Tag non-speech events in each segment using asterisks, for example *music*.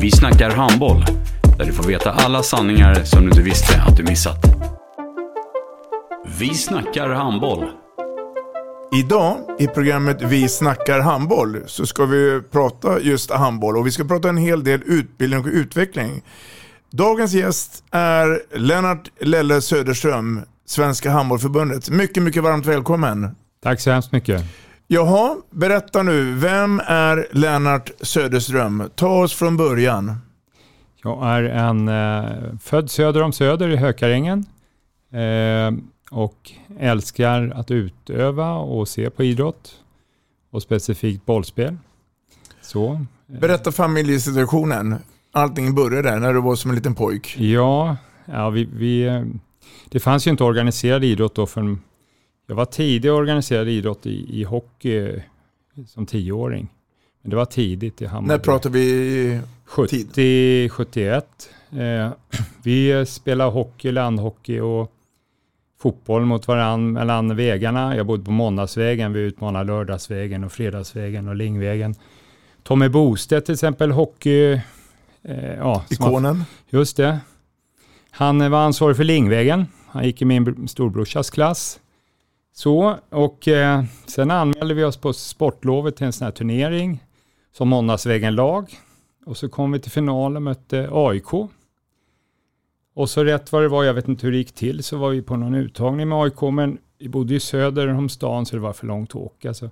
Vi snackar handboll, där du får veta alla sanningar som du inte visste att du missat. Vi snackar handboll. Idag i programmet Vi snackar handboll så ska vi prata just handboll och vi ska prata en hel del utbildning och utveckling. Dagens gäst är Lennart Lelle Söderström, Svenska Handbollförbundet. Mycket, mycket varmt välkommen. Tack så hemskt mycket. Jaha, berätta nu. Vem är Lennart Söderström? Ta oss från början. Jag är en eh, född söder om Söder i Hökarängen eh, och älskar att utöva och se på idrott och specifikt bollspel. Så. eh, Berätta familjesituationen. Allting började där när du var som en liten pojk. Ja, ja vi, vi, eh, det fanns ju inte organiserad idrott då förrän jag var tidig organiserad idrott i, i hockey som tioåring. Men det var tidigt i Hammarby. När pratar vi? 70, 71. Eh, *clears throat* vi spelade hockey, landhockey och fotboll mot varandra mellan vägarna. Jag bodde på Måndagsvägen, vi utmanade Lördagsvägen och Fredagsvägen och Lingvägen. Tommy Bostedt till exempel, hockey... Eh, ja, Ikonen? Just det. Han var ansvarig för Lingvägen. Han gick i min br- storbrorsas klass. Så, och eh, sen anmälde vi oss på sportlovet till en sån här turnering som Måndagsvägen-lag. Och så kom vi till final och mötte AIK. Och så rätt vad det var, jag vet inte hur det gick till, så var vi på någon uttagning med AIK, men vi bodde ju söder om stan så det var för långt att åka. Så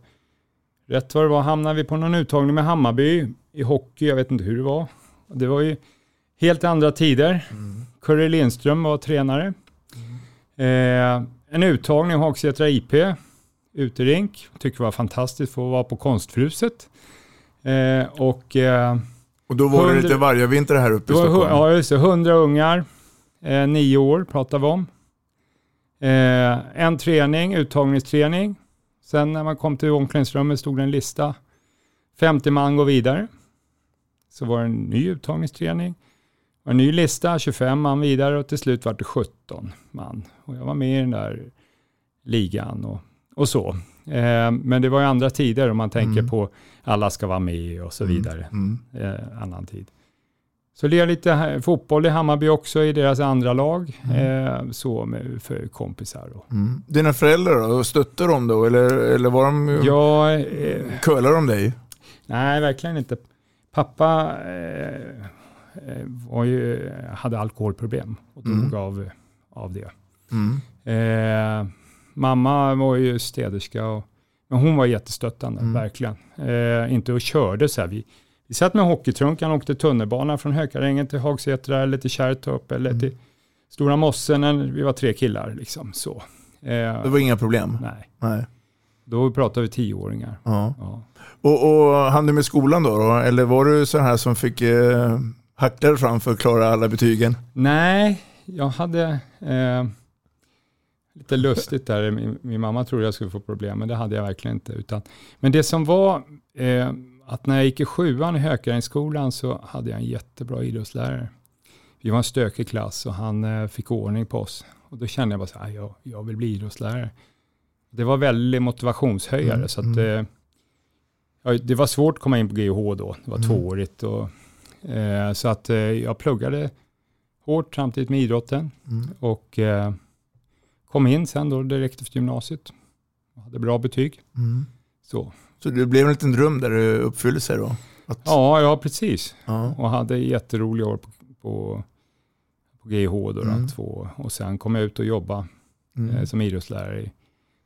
rätt vad det var hamnade vi på någon uttagning med Hammarby i hockey, jag vet inte hur det var. Det var ju helt andra tider. Curry Lindström var tränare. Eh, en uttagning i Hagsätra IP, uterink. Tycker det var fantastiskt att vara på Konstfruset. Eh, och, eh, Och då var det Hundra- lite vargavinter här uppe det i var, Stockholm. ja, just det, 100 ungar, eh, nio år pratar vi om. Eh, en träning, uttagningsträning. Sen när man kom till omklädningsrummet stod det en lista. 50 man går vidare. Så var det en ny uttagningsträning. En ny lista, 25 man vidare och till slut var det 17 man. Och jag var med i den där ligan och, och så. Eh, men det var ju andra tider om man tänker Mm. på alla ska vara med och så Mm, vidare. mm. Eh, annan tid. Så lirade lite fotboll i Hammarby också i deras andra lag. Eh, så med, för kompisar. Och. Mm. Dina föräldrar då, stötte de då eller, eller var de, Ja, eh, curlade de dig? nej, verkligen inte. Pappa eh, eh, var ju, hade alkoholproblem och dog Mm. av, av det. Mm. Eh, mamma var ju städerska, och, men hon var jättestöttande, Mm. verkligen. Eh, inte och körde så här. Vi, vi satt med hockeytrunkan och åkte tunnelbana från Hökarängen till Hagsätra eller till Kärrtorp eller Mm. till Stora Mossen. Vi var tre killar liksom så. Eh, Det var inga problem? Nej, Nej. då pratar vi tioåringar. Ja. Ja. Och, och hann du med skolan då, då? Eller var du så här som fick eh, hackor fram för att klara alla betygen? Nej, jag hade eh, lite lustigt där. Min, min mamma trodde jag skulle få problem, men det hade jag verkligen inte. Utan, men det som var eh, att när jag gick i sjuan i Hökarängsskolan så hade jag en jättebra idrottslärare. Vi var en stökig klass och han eh, fick ordning på oss. Och då kände jag bara så här, jag, jag vill bli idrottslärare. Det var väldigt motivationshöjare. Mm, så att, mm. eh, det var svårt att komma in på GH då. Det var Mm. tvåårigt. Och, eh, så att eh, jag pluggade hårt samtidigt med idrotten. Mm. Och eh, kom in sen då direkt efter gymnasiet. Jag hade bra betyg. Mm. Så. Så det blev en liten dröm där det uppfyllde sig då? Att, Ja, ja, precis. ja. Och hade jätteroliga år på, på på GIH då, Mm. två. Och sen kom jag ut och jobba Mm. eh, som idrottslärare.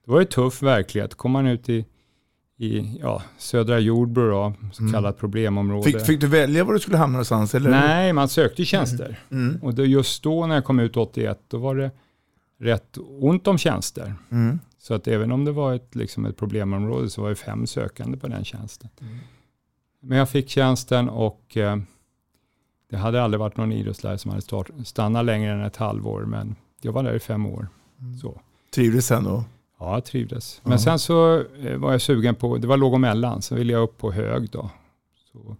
Det var ju tuff verklighet. Kom man ut i, i ja, södra Jordbro, då, så Mm. kallat problemområde. Fick, fick du välja var du skulle hamna någonstans? Eller? Nej, man sökte tjänster. Mm. Och då, just då när jag kom ut 81, då var det rätt ont om tjänster. Mm. Så att även om det var ett, liksom ett problemområde så var det fem sökande på den tjänsten. Mm. Men jag fick tjänsten och eh, det hade aldrig varit någon idrottslärare som hade start, stannat längre än ett halvår. Men jag var där i fem år. Så. Trivdes sen då? Ja, jag trivdes. Men sen så eh, var jag sugen på, det var låg och mellan, så ville jag upp på hög då. Så.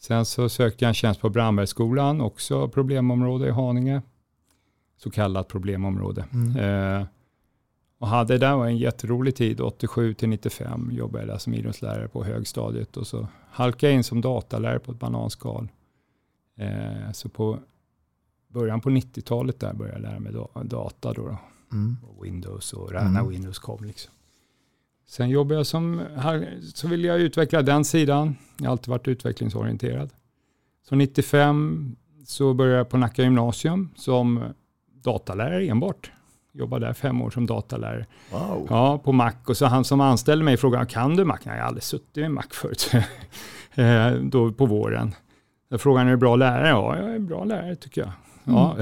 Sen så sökte jag en tjänst på Brandbergsskolan, också problemområde i Haninge. Så kallat problemområde. Mm. Eh, och hade där var en jätterolig tid, 87 till 95 jobbade jag som idrottslärare på högstadiet. Och så halkade jag in som datalärare på ett bananskal. Eh, så på början på 90-talet där började jag lära mig da- data då. då Mm. och Windows och när Mm. Windows kom. Liksom. Sen jobbade jag som, så ville jag utveckla den sidan. Jag har alltid varit utvecklingsorienterad. Så 95 så började jag på Nacka gymnasium som datalärare enbart. Jobbade där fem år som datalärare. Wow. Ja, på Mac. Och så han som anställde mig frågade, kan du Mac? Nej, jag har aldrig suttit med Mac förut. *laughs* Eh, Då på våren. Jag frågade, är du bra lärare? Ja, jag är en bra lärare tycker jag. Ja.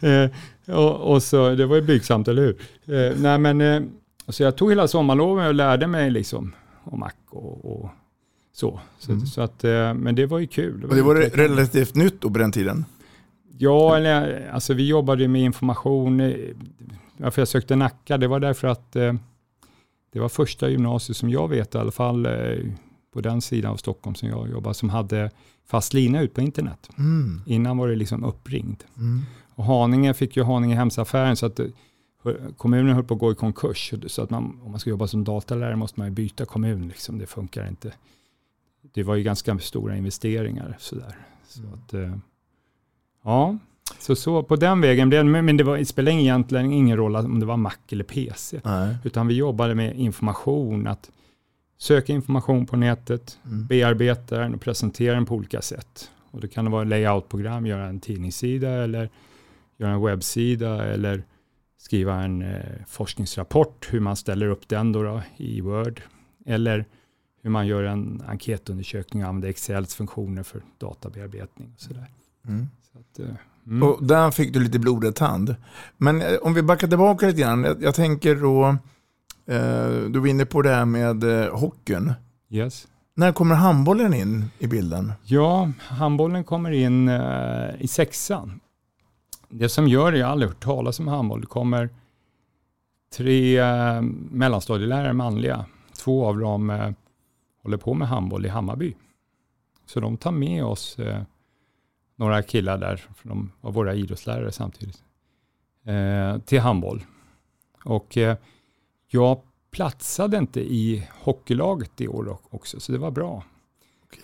*laughs* Eh, och, och så, det var ju blygsamt, eller hur? Eh, nej, men, så jag tog hela sommarloven och lärde mig liksom om Mac och, och så. så, Mm. så att, men det var ju kul. Och det var utvecklande. relativt nytt då på den tiden? Ja, eller, alltså vi jobbade med information. eh, Varför jag sökte Nacka, det var därför att eh, det var första gymnasiet som jag vet i alla fall eh, på den sidan av Stockholm som jag jobbade som hade fast lina ut på internet. Mm. Innan var det liksom uppringd. Mm. Och Haninge fick ju Haninge hemsaffären så att kommunen höll på att gå i konkurs. Så att man, om man ska jobba som datalärare måste man ju byta kommun. Liksom. Det funkar inte. Det var ju ganska stora investeringar. Sådär. Så att, eh, ja, så, så på den vägen blev det, men det, var, det spelade egentligen ingen roll om det var Mac eller PC. Nej. Utan vi jobbade med information, att söka information på nätet, Mm. bearbeta den och presentera den på olika sätt. Och det kan vara layoutprogram, göra en tidningssida eller göra en webbsida eller skriva en eh, forskningsrapport, hur man ställer upp den då, då i Word. Eller hur man gör en enkätundersökning och använder Excels funktioner för databearbetning och sådär. Mm. Att, eh, mm. Och där fick du lite blodad tand. Men eh, om vi backar tillbaka lite grann. Jag, jag tänker då, eh, du var inne på det här med eh, hockeyn. yes. När kommer handbollen in i bilden? Ja, handbollen kommer in eh, i sexan. Det som gör det, jag har aldrig hört talas om handboll, det kommer tre eh, mellanstadielärare manliga. Två av dem eh, håller på med handboll i Hammarby. Så de tar med oss eh, några killar där, för de var våra idrottslärare samtidigt, eh, till handboll. Och eh, jag platsade inte i hockeylaget i år också, så det var bra.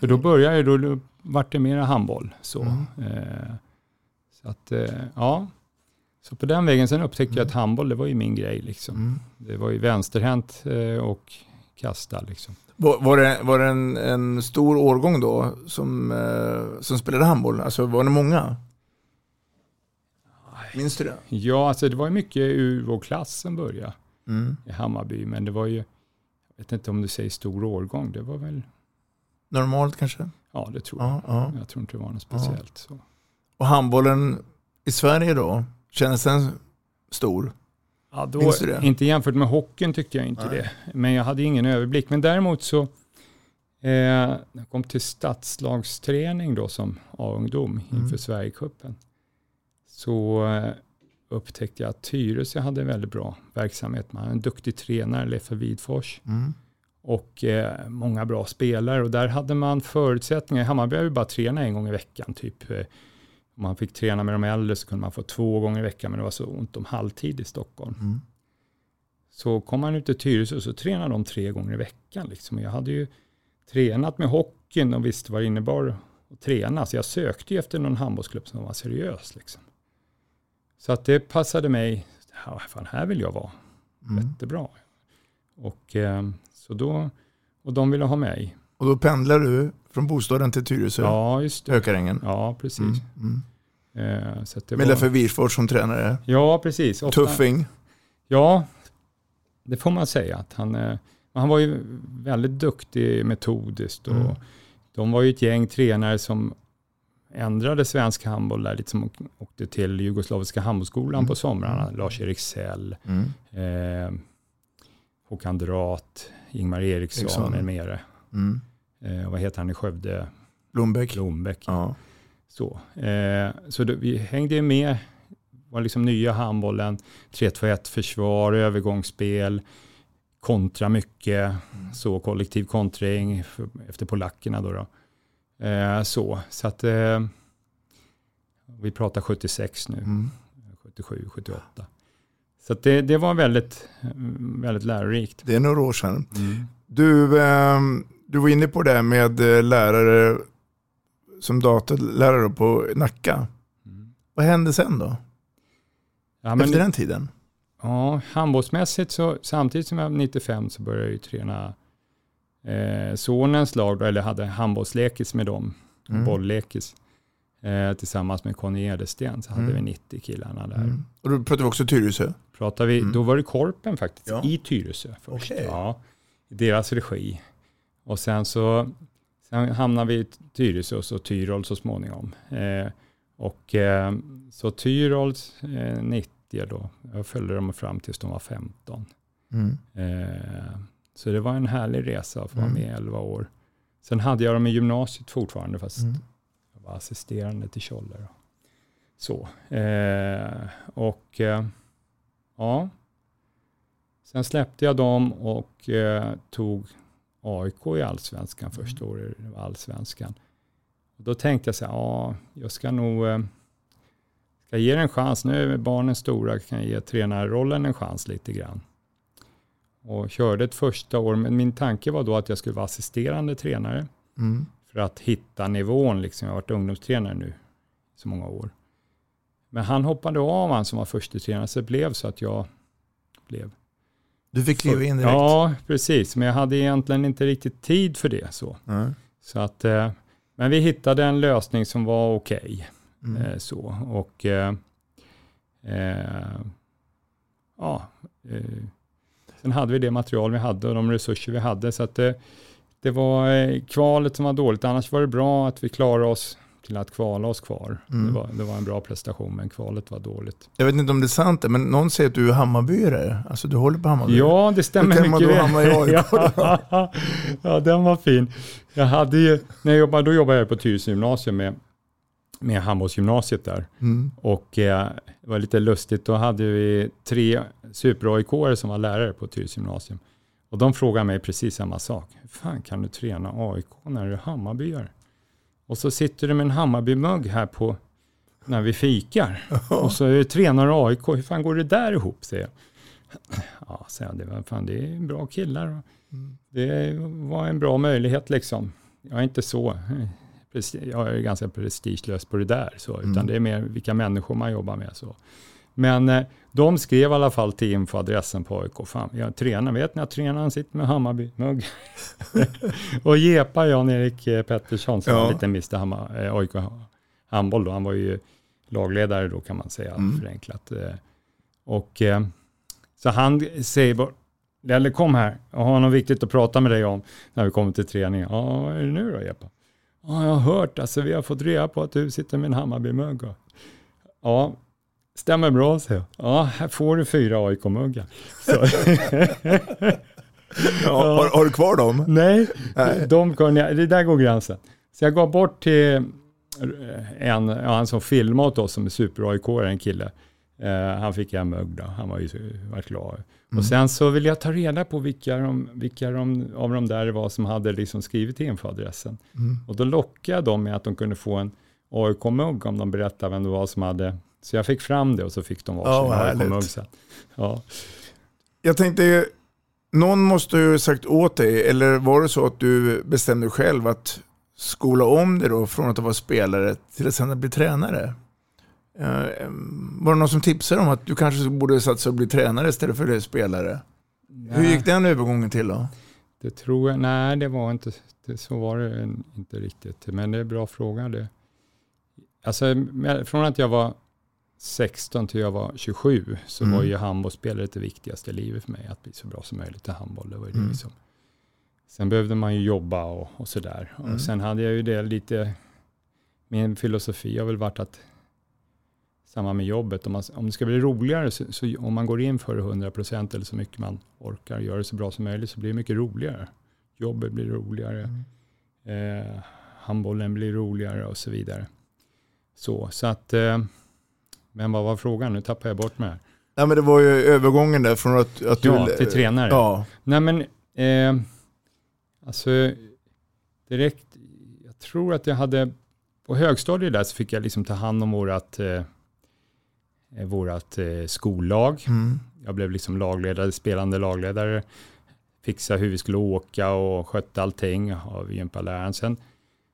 För då började jag, då vart det mera handboll. Så, eh, så att, eh, ja. Så på den vägen, sen upptäckte jag att handboll, det var ju min grej liksom. Mm. Det var ju vänsterhänt eh, och kasta liksom. Var, var det, var det en, en stor årgång då som, eh, som spelade handboll? Alltså var det många? Minns du det? Ja, alltså det var ju mycket ur vår klass som började Mm. i Hammarby, men det var ju, jag vet inte om du säger stor årgång, det var väl, Normalt kanske? ja det tror jag. Ja, ja. Jag tror inte det var något speciellt. Så. Och handbollen i Sverige då? Känns den stor? Ja, då? Inte jämfört med hockeyn tyckte jag inte Nej. det. Men jag hade ingen överblick. Men däremot så, eh, jag kom till stadslagsträning då som A-ungdom inför Mm. Sverigecupen, så eh, upptäckte jag att Tyresö hade en väldigt bra verksamhet. Man hade en duktig tränare, Leffe Widfors, Mm. och eh, många bra spelare. Och där hade man förutsättningar. Hammarby har ju bara träna en gång i veckan. Typ, eh, om man fick träna med de äldre så kunde man få två gånger i veckan, men det var så ont om halvtid i Stockholm. Mm. Så kom man ut till Tyresö så tränade de tre gånger i veckan. Liksom. Jag hade ju tränat med hockeyn och visste vad det innebar att träna. Så jag sökte ju efter någon handbollsklubb som var seriös. Liksom. Så att det passade mig. Ja, fan, här vill jag vara. Mm. Jättebra. Och, eh, så då, och de ville ha mig. Och då pendlar du från bostaden till Tyresö? Ja, just det. Hökarängen? Ja, precis. Mm. Mm. Eh, så att det Med var- Leffe Wiersfors som tränare. Ja, precis. Ofta- Tuffing. Ja, det får man säga. Att han, eh, han var ju väldigt duktig metodiskt. Och Mm. De var ju ett gäng tränare som ändrade svensk handboll där, lite som åk- åkte till Jugoslaviska handbollsskolan Mm. på somrarna. Lars-Erik Sell, Mm. eh, Håkan Drat, Ingmar Eriksson Eriksson. med mera. Mm. Eh, vad heter han i Skövde? Blombeck. Blombeck. Ja. Så, eh, så det, vi hängde med, var liksom nya handbollen, 3-2-1 försvar, övergångsspel, kontra mycket, så kollektiv kontring för, efter polackerna då. då. Eh, så, så att eh, vi pratar 76 nu, Mm. 77, 78. Så det, det var väldigt, väldigt lärorikt. Det är några år sedan. Du, ehm, du var inne på det med eh, lärare som datalärare på Nacka. Vad hände sen då? Ja, men- Efter den tiden? Ja, handbollsmässigt så samtidigt som jag var 95 så började jag ju träna eh, sonens lag, då, eller hade handbollslekis med dem, Mm. bolllekis. Eh, tillsammans med Conny Edelsten så hade Mm. vi 90 killarna där. Mm. Och då pratar vi också Tyresö. Pratar vi, Mm. Då var det Korpen faktiskt, Ja. i Tyresö först. Okej. Ja, I deras regi. Och sen så sen hamnade vi i Tyresö och så Tyrol så småningom. Eh, och eh, så Tyrols eh, 90 då, jag följde dem fram tills de var 15. Mm. Eh, så det var en härlig resa att vara Mm. med i 11 år. Sen hade jag dem i gymnasiet fortfarande, fast Mm. jag var assisterande till Tjolle. Så. Eh, och eh, ja, sen släppte jag dem och eh, tog AIK i allsvenskan första året, allsvenskan. Och då tänkte jag så här, ja, jag ska nog eh, ska ge en chans. Nu är barnen stora, kan jag ge tränarrollen en chans lite grann. Och körde ett första år, men min tanke var då att jag skulle vara assisterande tränare Mm. för att hitta nivån. Liksom. Jag har varit ungdomstränare nu så många år. Men han hoppade av han som var första tränare så det blev så att jag blev. Du fick kliva in direkt. Ja, precis. Men jag hade egentligen inte riktigt tid för det. Så, Nej. så att, eh, men vi hittade en lösning som var okej. Mm. Eh, så. Och eh, eh, ja, eh, sen hade vi det material vi hade och de resurser vi hade. Så att det, det var kvalet som var dåligt. Annars var det bra att vi klarade oss till att kvala oss kvar. Mm. Det, var, det var en bra prestation, men kvalet var dåligt. Jag vet inte om det är sant, men någon säger att du är Hammarbyare. Alltså du håller på Hammarby. Ja, det stämmer Hur kan man mycket då hamna i AIK *laughs* ja, ja, den var fin. Jag hade ju, när jag jobbade, då jobbade jag på Tyresö gymnasium med, med handbollsgymnasiet där. Mm. Och eh, det var lite lustigt, då hade vi tre super som var lärare på Tyresö gymnasium. Och de frågade mig precis samma sak. Hur fan kan du träna AIK när du är Hammarbyare? Och så sitter du med en Hammarbymugg här på när vi fikar. Och så tränare AIK. Hur fan går det där ihop? säger jag. Ja, säger jag, det, var, fan, det är bra killar. Det var en bra möjlighet liksom. Jag är inte så, jag är ganska prestigelös på det där. Så, utan Mm. det är mer vilka människor man jobbar med. Så. Men eh, de skrev i alla fall till infoadressen på AIK. Fan, jag tränar, vet ni att tränaren sitter med Hammarby-mugg? *laughs* och Jepa, Jan-Erik eh, Pettersson, som Ja. var lite Mr. Hammar, eh, AIK handboll då. Han var ju lagledare då kan man säga, Mm. förenklat. Och så han säger bara, Lelle kom här, jag har något viktigt att prata med dig om när vi kommer till träningen. Ja, vad är det nu då Jeppe? Ja, jag har hört, alltså vi har fått reda på att du sitter med en Hammarbymugg. Ja, stämmer bra, säger jag. Ja, här får du fyra AIK-muggar. *laughs* Ja, har, har du kvar dem? Nej, Nej. De, jag- det där går gränsen. Så jag gav bort till en, ja, han som filmade åt oss som är super aik en kille. Eh, han fick en mugg då, han var ju vart glad. Mm. Och sen så ville jag ta reda på vilka, de, vilka de, av de där det var som hade liksom skrivit infoadressen. Mm. Och då lockade jag dem med att de kunde få en AIK-mugg om de berättade vem det var som hade. Så jag fick fram det och så fick de Ja, varsin härligt. sen. Ja. Jag tänkte, någon måste ju sagt åt dig, eller var det så att du bestämde själv att skola om dig då från att vara spelare till att sen bli tränare? Eh, var det någon som tipsade om att du kanske borde satsa och bli tränare istället för att bli spelare? Hur gick den övergången till då? Det tror jag, nej det var inte, det, så var det inte riktigt. Men det är en bra fråga det. alltså, från att jag var 16 till jag var 27 så Mm. var ju handbollsspelare det viktigaste i livet för mig. Att bli så bra som möjligt i handboll. Det var ju det Mm. liksom. Sen behövde man ju jobba och, och sådär. Mm. Och sen hade jag ju det lite, min filosofi har väl varit att samma med jobbet, om, man, om det ska bli roligare, så, så om man går in för det 100% eller så mycket man orkar, gör det så bra som möjligt, så blir det mycket roligare. Jobbet blir roligare, eh, handbollen blir roligare och så vidare. Så, så att, eh, men vad var frågan? Nu tappar jag bort mig här. Nej, men det var ju övergången där från att, att Ja, du... till tränare. Ja. Nej men, eh, alltså direkt, jag tror att jag hade, på högstadiet där så fick jag liksom ta hand om vårat, eh, eh, vårat eh, skollag. Mm. Jag blev liksom lagledare, spelande lagledare, fixa hur vi skulle åka och skötte allting av gympaläraren. Sen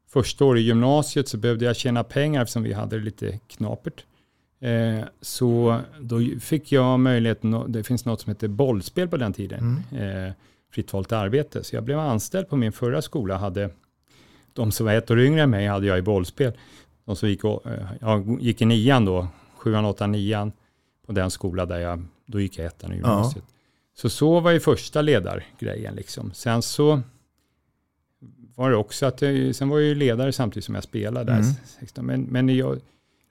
första året i gymnasiet så behövde jag tjäna pengar eftersom vi hade det lite knapert. Eh, så då fick jag möjligheten, det finns något som heter bollspel på den tiden, eh, fritt valt arbete. Så jag blev anställd på min förra skola, hade de som var ett år yngre än mig hade jag i bollspel. De som gick, eh, jag gick i nian då, sjuan, åttan, nian på den skola där jag, då gick jag ettan i gymnasiet. Så så var ju första ledargrejen liksom. Sen så var det också att jag, sen var jag ju ledare samtidigt som jag spelade där. Mm. 16, men, men jag,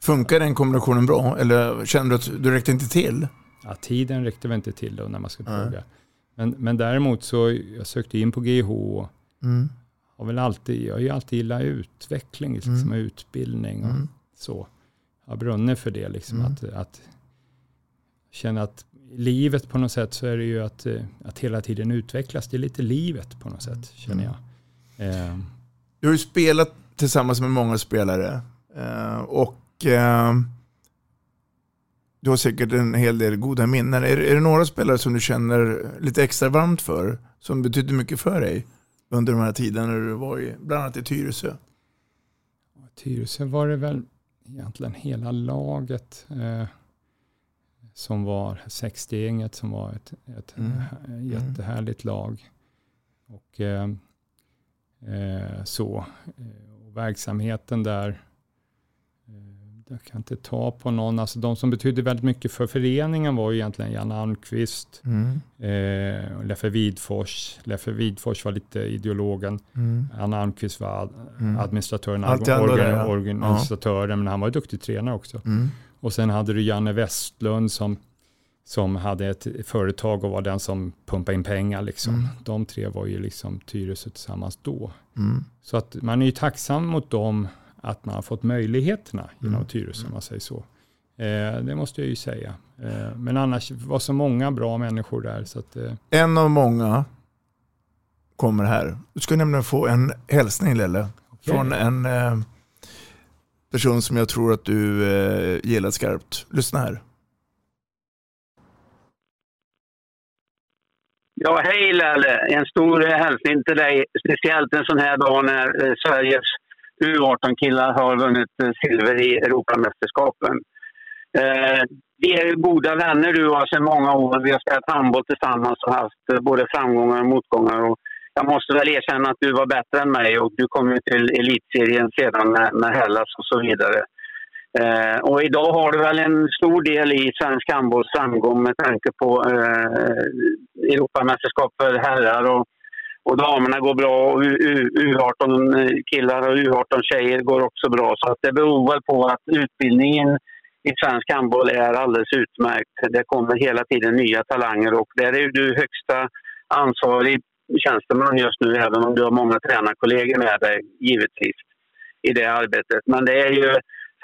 Funkar den kombinationen bra? Eller kände du att du räckte inte till? ja, tiden räckte väl inte till då när man ska plugga. Men, men däremot så, jag sökte in på GH Mm. har väl alltid, jag har ju alltid gillat utveckling liksom, Mm. utbildning och Mm. så. Jag har brunnit för det, liksom, Mm. att, att känna att livet på något sätt så är det ju att, eh, att hela tiden utvecklas. Det är lite livet på något sätt, känner jag. Eh, Du har ju spelat tillsammans med många spelare. eh, Och du har säkert en hel del goda minnen. Är, är det några spelare som du känner lite extra varmt för? Som betydde mycket för dig under de här tiden när du var i, bland annat i Tyresö? Tyresö var det väl egentligen hela laget eh, som var sextegänget som var ett, ett Mm. eh, jättehärligt lag. Och eh, eh, så. Eh, och verksamheten där, eh, jag kan inte ta på någon, alltså de som betydde väldigt mycket för föreningen var ju egentligen Jan Almqvist, Mm. eh, Leffe Widfors. Leffe Widfors var lite ideologen. Mm. Anna Almqvist var Mm. administratören, organ, där, ja. organisatören, men han var duktig tränare också. Mm. Och sen hade du Janne Westlund som, som hade ett företag och var den som pumpade in pengar. Liksom. Mm. De tre var ju liksom Tyresö tillsammans då. Mm. Så att man är ju tacksam mot dem att man har fått möjligheterna genom Mm. Tyresö, om man säger så. Eh, det måste jag ju säga. Eh, men annars var så många bra människor där. Så att, eh, En av många kommer här. Du ska nämligen få en hälsning Lelle. okej. Från en person som jag tror att du gillar skarpt. Lyssna här. Ja, hej Lelle. En stor hälsning till dig. Speciellt en sån här dag när Sveriges U18-killar har vunnit eh, silver i Europamästerskapen. Eh, vi är goda vänner du och sedan många år. Vi har spelat handboll tillsammans och haft eh, både framgångar och motgångar. Och jag måste väl erkänna att du var bättre än mig och du kom ju till elitserien sedan med, med Hellas och så vidare. Eh, och idag har du väl en stor del i svensk handbolls framgång med tanke på eh, Europamästerskap för herrar och, och damerna går bra och U18-killar eh, och U18 tjejer går också bra. Så att det beror väl på att utbildningen i svensk handboll är alldeles utmärkt. Det kommer hela tiden nya talanger och där är du högsta ansvarig tjänsteman just nu även om du har många tränarkollegor med dig givetvis i det arbetet. Men det är ju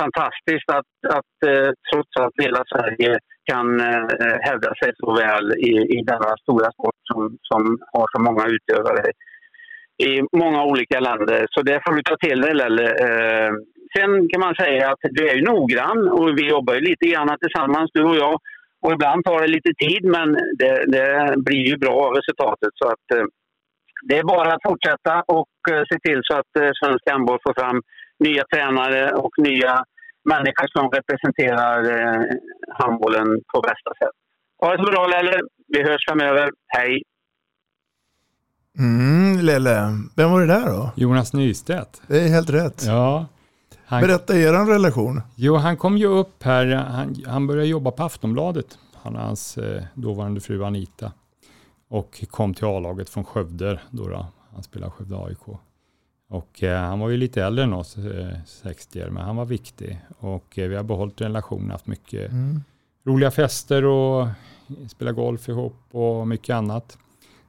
fantastiskt att, att eh, trots att hela Sverige kan eh, hävda sig så väl i, i denna stora sport som, som har så många utövare i många olika länder. Så det får du ta till dig, Lelle. Eh, sen kan man säga att du är ju noggrann och vi jobbar ju lite grann tillsammans, du och jag. Och ibland tar det lite tid, men det, det blir ju bra resultatet. Så att, eh, det är bara att fortsätta och eh, se till så att eh, svensk handboll får fram nya tränare och nya människor som representerar eh, handbollen på bästa sätt. Ha det så bra, Lelle. Vi hörs framöver. Hej! Mm, Lelle, vem var det där då? Jonas Nystedt. Det är helt rätt. Ja, Han, Berätta er relation. jo, han kom ju upp här, han, han började jobba på Aftonbladet, han och hans eh, dåvarande fru Anita. Och kom till A-laget från Skövde då, då. Han spelade Skövde AIK. Och eh, han var ju lite äldre än oss, eh, 60 men han var viktig. Och eh, vi har behållit relationen, haft mycket Mm. roliga fester och spela golf ihop och mycket annat.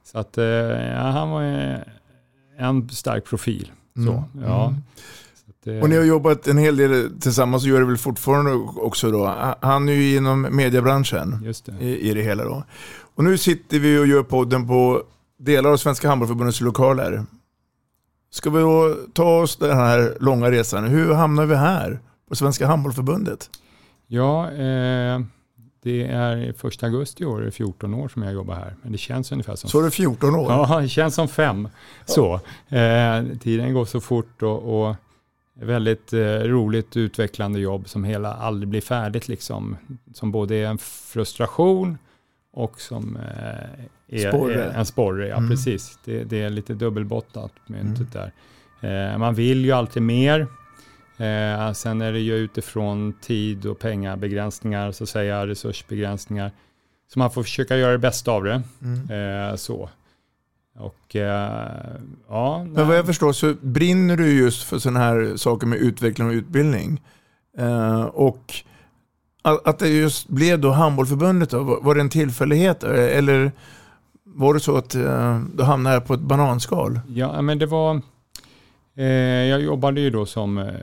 Så att eh, ja, han var en stark profil. Så, Mm. ja. Mm. Så att, eh, Och ni har jobbat en hel del tillsammans och gör det väl fortfarande också då. Han är ju inom mediebranschen det. i, i det hela då. Och nu sitter vi och gör podden på delar av Svenska Handbollförbundets lokaler. Ska vi då ta oss den här långa resan? Hur hamnar vi här på Svenska Handbollförbundet? Ja, eh, det är första augusti i år, det är 14 år som jag jobbar här. Men det känns ungefär som... Så är det 14 år? Ja, det känns som fem. Så, eh, tiden går så fort och, och väldigt eh, roligt utvecklande jobb som hela aldrig blir färdigt liksom. Som både är en frustration och som eh, är, Sporre. är en sporre. Ja, Mm. precis. Det, det är lite dubbelbottnat myntet där. Eh, man vill ju alltid mer. Eh, sen är det ju utifrån tid och pengabegränsningar, så att säga, resursbegränsningar. Så man får försöka göra det bästa av det. Mm. Eh, så. Och eh, ja, Men vad jag förstår så brinner du just för sådana här saker med utveckling och utbildning. Eh, och att det just blev då Handbollförbundet då, var det en tillfällighet? eh, Eller var det så att eh, du hamnade på ett bananskal? Ja, men det var... Eh, jag jobbade ju då som eh,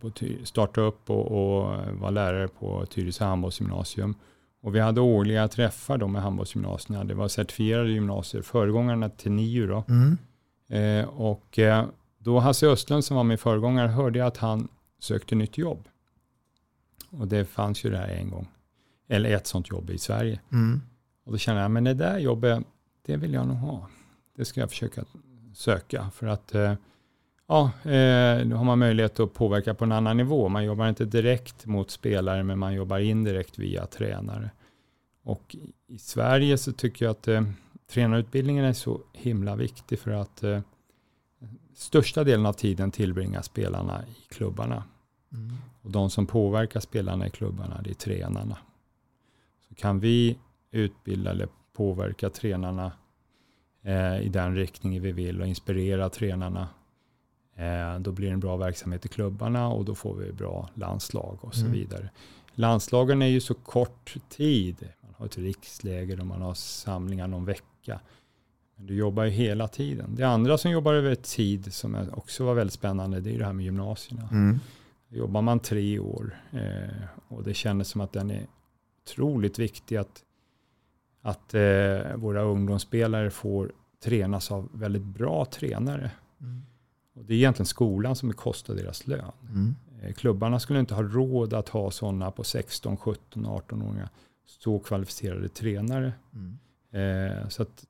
på upp och, och var lärare på Tyresö handbollsgymnasium. Och vi hade årliga träffar då med handbollsgymnasierna. Det var certifierade gymnasier, föregångarna till NIU då. Mm. Eh, och då Hasse Östlund som var min föregångare hörde jag att han sökte nytt jobb. Och det fanns ju det här en gång. Eller ett sånt jobb i Sverige. Mm. Och då kände jag, men det där jobbet, det vill jag nog ha. Det ska jag försöka söka. För att eh, ja, eh, då har man möjlighet att påverka på en annan nivå. Man jobbar inte direkt mot spelare, men man jobbar indirekt via tränare. Och i- Sverige så tycker jag att eh, tränarutbildningen är så himla viktig för att eh, största delen av tiden tillbringar spelarna i klubbarna. Mm. Och de som påverkar spelarna i klubbarna, det är tränarna. Så kan vi utbilda eller påverka tränarna eh, i den riktning vi vill och inspirera tränarna, eh, då blir det en bra verksamhet i klubbarna och då får vi bra landslag och så Mm. vidare. Landslagen är ju så kort tid. Man har ett riksläger och man har samlingar någon vecka. Men du jobbar ju hela tiden. Det andra som jobbar över tid som också var väldigt spännande, det är det här med gymnasierna. Mm. Jobbar man tre år eh, och det kändes som att den är otroligt viktig att, att eh, våra ungdomsspelare får tränas av väldigt bra tränare. Mm. Och det är egentligen skolan som bekostar deras lön. Mm. Eh, klubbarna skulle inte ha råd att ha sådana på 16, 17, 18-åringar så kvalificerade tränare. Mm. Eh, så att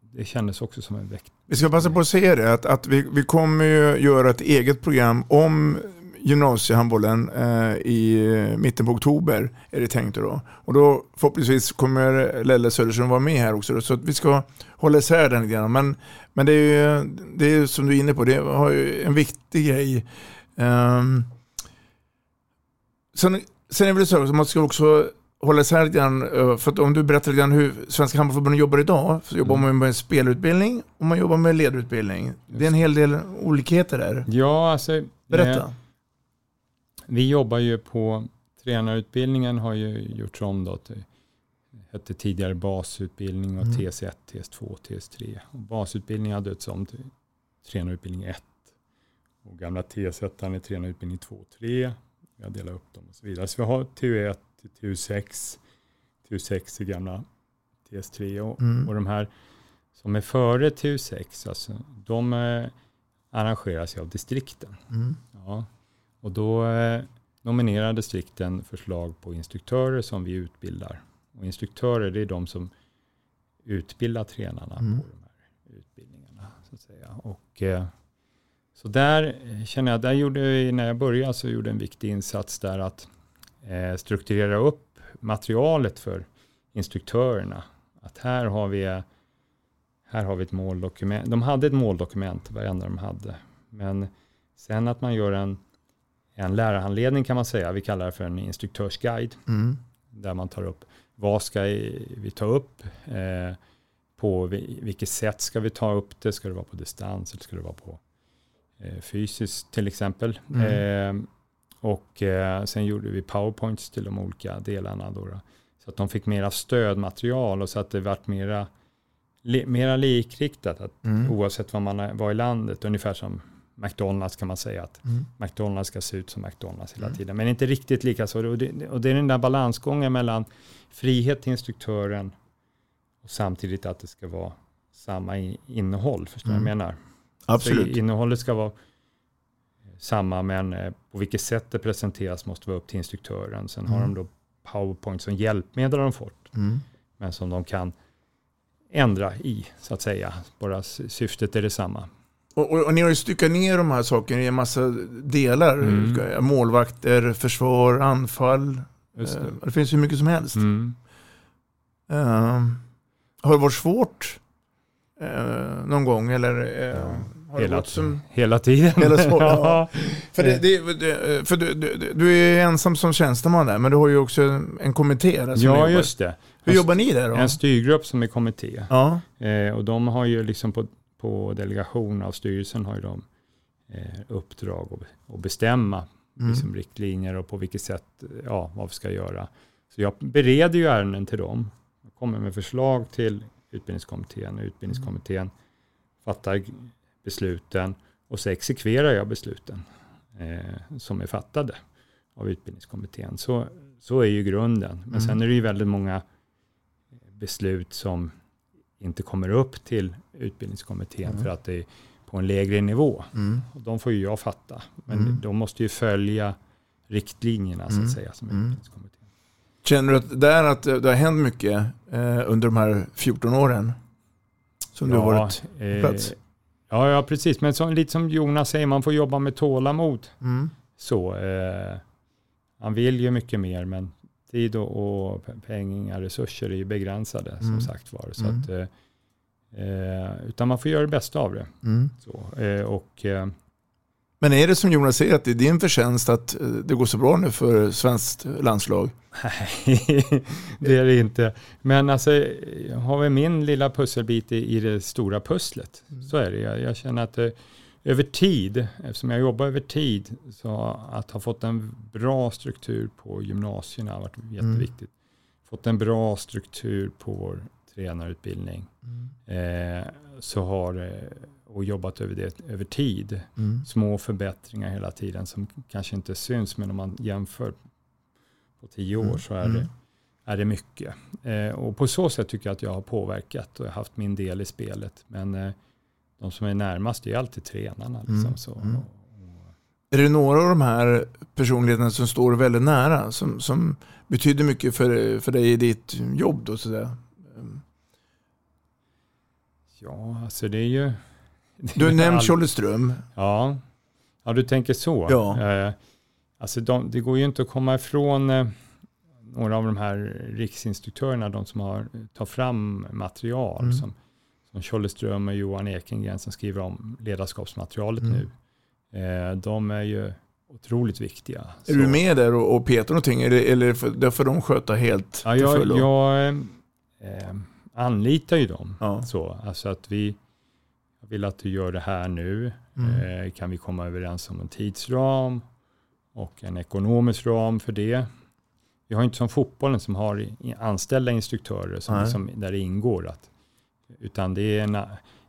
det kändes också som en väkt. Vi ska passa på att säga det, att, att vi, vi kommer ju göra ett eget program om gymnasiehandbollen eh, i mitten på oktober är det tänkt då. Och då förhoppningsvis kommer Lelle Söderström vara med här också. Då, så att vi ska hålla isär den lite grann. Men, men det är ju det är som du är inne på, det har ju en viktig grej. Um, sen, sen är det väl så att man ska också hålla isär lite grann, eh, för att om du berättar lite grann hur Svenska Handbollförbundet jobbar idag, så jobbar man med spelutbildning och man jobbar med ledutbildning. Det är en hel del olikheter där. Ja, alltså. Berätta. Vi jobbar ju på tränarutbildningen har ju gjorts om då till hette tidigare basutbildning och Mm. TS1, TS2, TS3. Och basutbildning hade döpts om till tränarutbildning 1. Och gamla TS1 är tränarutbildning 2 och 3. Vi har delat upp dem och så vidare. Så vi har TU1 till TU6. TU6 är gamla TS3 och, Mm. och de här som är före TU6, alltså, de eh, arrangeras ju av distrikten. Mm. Ja. Och då eh, nominerar distrikten förslag på instruktörer som vi utbildar. Och instruktörer det är de som utbildar tränarna Mm. på de här utbildningarna. Så, att säga. Och, eh, så där eh, känner jag, där gjorde vi, när jag började så gjorde en viktig insats där att strukturera upp materialet för instruktörerna. Att här har vi, här har vi ett måldokument. De hade ett måldokument, varenda de hade. Men sen att man gör en, en lärarhandledning kan man säga. Vi kallar det för en instruktörsguide. Mm. Där man tar upp vad ska vi ta upp? Eh, på vilket sätt ska vi ta upp det? Ska det vara på distans eller ska det vara på eh, fysiskt till exempel? Mm. Eh, och eh, sen gjorde vi powerpoints till de olika delarna. Då, då, så att de fick mera stödmaterial och så att det vart mera, li, mera likriktat. Att Mm. Oavsett var man var i landet, ungefär som McDonalds kan man säga att Mm. McDonalds ska se ut som McDonalds hela Mm. tiden. Men inte riktigt lika så. Och det, och det är den där balansgången mellan frihet till instruktören och samtidigt att det ska vara samma innehåll. Förstår du Mm. vad jag menar? Absolut. Så innehållet ska vara samma, men eh, på vilket sätt det presenteras måste vara upp till instruktören. Sen har Mm. de då PowerPoint som hjälpmedel de fått, Mm. men som de kan ändra i, så att säga. Bara sy- syftet är detsamma. Och, och, och ni har ju styckat ner de här sakerna i en massa delar. Mm. Målvakter, försvar, anfall. Just Eh, det. det finns ju mycket som helst. Mm. Eh, har det varit svårt eh, någon gång? Eller eh, har det Hela, som... hela tiden. Hela så, *laughs* ja. Ja. För, det, det, det, för du, du, du är ensam som tjänsteman där, men du har ju också en kommitté där som Ja, just det. Hur jobbar ni där då? En styrgrupp som är kommitté. Ja. Och de har ju liksom på, på delegation av styrelsen har ju de eh, uppdrag att, bestämma Mm. liksom riktlinjer och på vilket sätt, ja, vad vi ska göra. Så jag bereder ju ärenden till dem. Jag kommer med förslag till utbildningskommittén och utbildningskommittén fattar besluten och så exekverar jag besluten eh, som är fattade av utbildningskommittén. Så, så är ju grunden. Men Mm. sen är det ju väldigt många beslut som inte kommer upp till utbildningskommittén Mm. för att det är på en lägre nivå. Mm. Och de får ju jag fatta. Men Mm. de måste ju följa riktlinjerna så Mm. att säga. Som Mm. utbildningskommittén. Känner du att, där att det har hänt mycket eh, under de här 14 åren? Som du har varit på eh, plats? Ja, ja, precis. Men som, lite som Jonas säger, man får jobba med tålamod. Mm. Så, eh, han vill ju mycket mer, men tid och, och pe- pengar, resurser är ju begränsade Mm. som sagt var. Så Mm. att, eh, utan man får göra det bästa av det. Mm. Så, eh, och, eh, Men är det som Jonas säger att det är din förtjänst att eh, det går så bra nu för svenskt landslag? Nej, *laughs* det är det inte. Men alltså, har vi min lilla pusselbit i, i det stora pusslet, så är det. Jag, jag känner att eh, över tid, eftersom jag jobbar över tid, så att ha fått en bra struktur på gymnasierna har varit jätteviktigt. Fått en bra struktur på vår tränarutbildning. Eh, så har eh, och jobbat över det över tid. Mm. Små förbättringar hela tiden som kanske inte syns, men om man jämför på tio år Mm. så är, Mm. det, är det mycket. Eh, och på så sätt tycker jag att jag har påverkat och haft min del i spelet. Men eh, de som är närmast är alltid tränarna. Liksom, Mm. så. Mm. Är det några av de här personligheterna som står väldigt nära, som, som betyder mycket för, för dig i ditt jobb? Då, sådär? Ja, alltså det är ju... Du *laughs* har nämnt all- Tjolle Ström. Ja. ja, du tänker så. Ja. Eh, alltså de, det går ju inte att komma ifrån eh, några av de här riksinstruktörerna, de som har tar fram material, Mm. som, som Tjolle Ström och Johan Ekengren som skriver om ledarskapsmaterialet Mm. nu. Eh, de är ju otroligt viktiga. Är du med där och, och petar någonting eller, eller får, det de sköta helt Ja, till jag, fullo? jag eh, anlitar ju dem. Ja. Så, alltså att vi jag vill att du gör det här nu. Mm. Eh, kan vi komma överens om en tidsram och en ekonomisk ram för det? Vi har inte som fotbollen som har anställda instruktörer som, Nej. som, där det ingår. Att, utan det är en,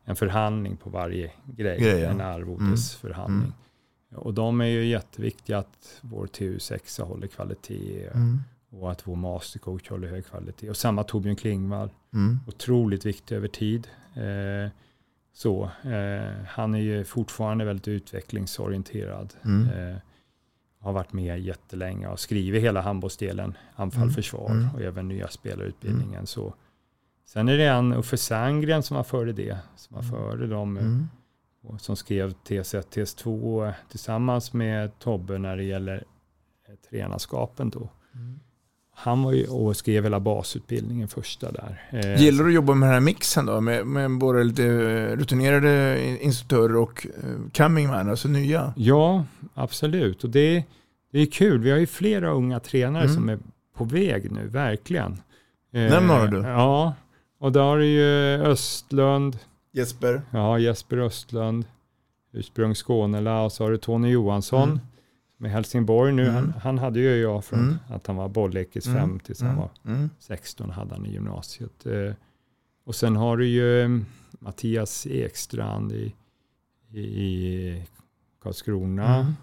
en förhandling på varje grej, Grej, ja. en arvodesförhandling. Och de är ju jätteviktiga att vår TU6 håller kvalitet Mm. Och att vår mastercoach håller hög kvalitet. Och samma Torbjörn Klingvall, Mm. otroligt viktig över tid. Eh, så, eh, han är ju fortfarande väldigt utvecklingsorienterad. Mm. Eh, har varit med jättelänge och skrivit hela handbollsdelen, anfall, Mm. försvar Mm. och även nya spelarutbildningen. Så. Sen är det en Uffe Sandgren som var före det, som var före dem, eh, Mm. som skrev TS1, TS2 tillsammans med Tobbe när det gäller eh, tränarskapen då. Mm. Han var ju och skrev hela basutbildningen första där. Eh, Gillar du att jobba med den här mixen då? Med, med både lite rutinerade instruktörer och eh, coming man, alltså nya? Ja, absolut. Och det, det är kul. Vi har ju flera unga tränare Mm. som är på väg nu, verkligen. Eh, Nämn några du. Ja, och där har du ju Östlund, Jesper? ja, Jesper Östlund, ursprung Skånela och så har du Tony Johansson Mm. Med Helsingborg nu. Mm. Han, han hade ju jag från Mm. att han var bollekis Mm. 5 tills han Mm. var Mm. 16 hade han i gymnasiet. Eh, och sen har du ju eh, Mattias Ekstrand i, i, i Karlskrona. Mm.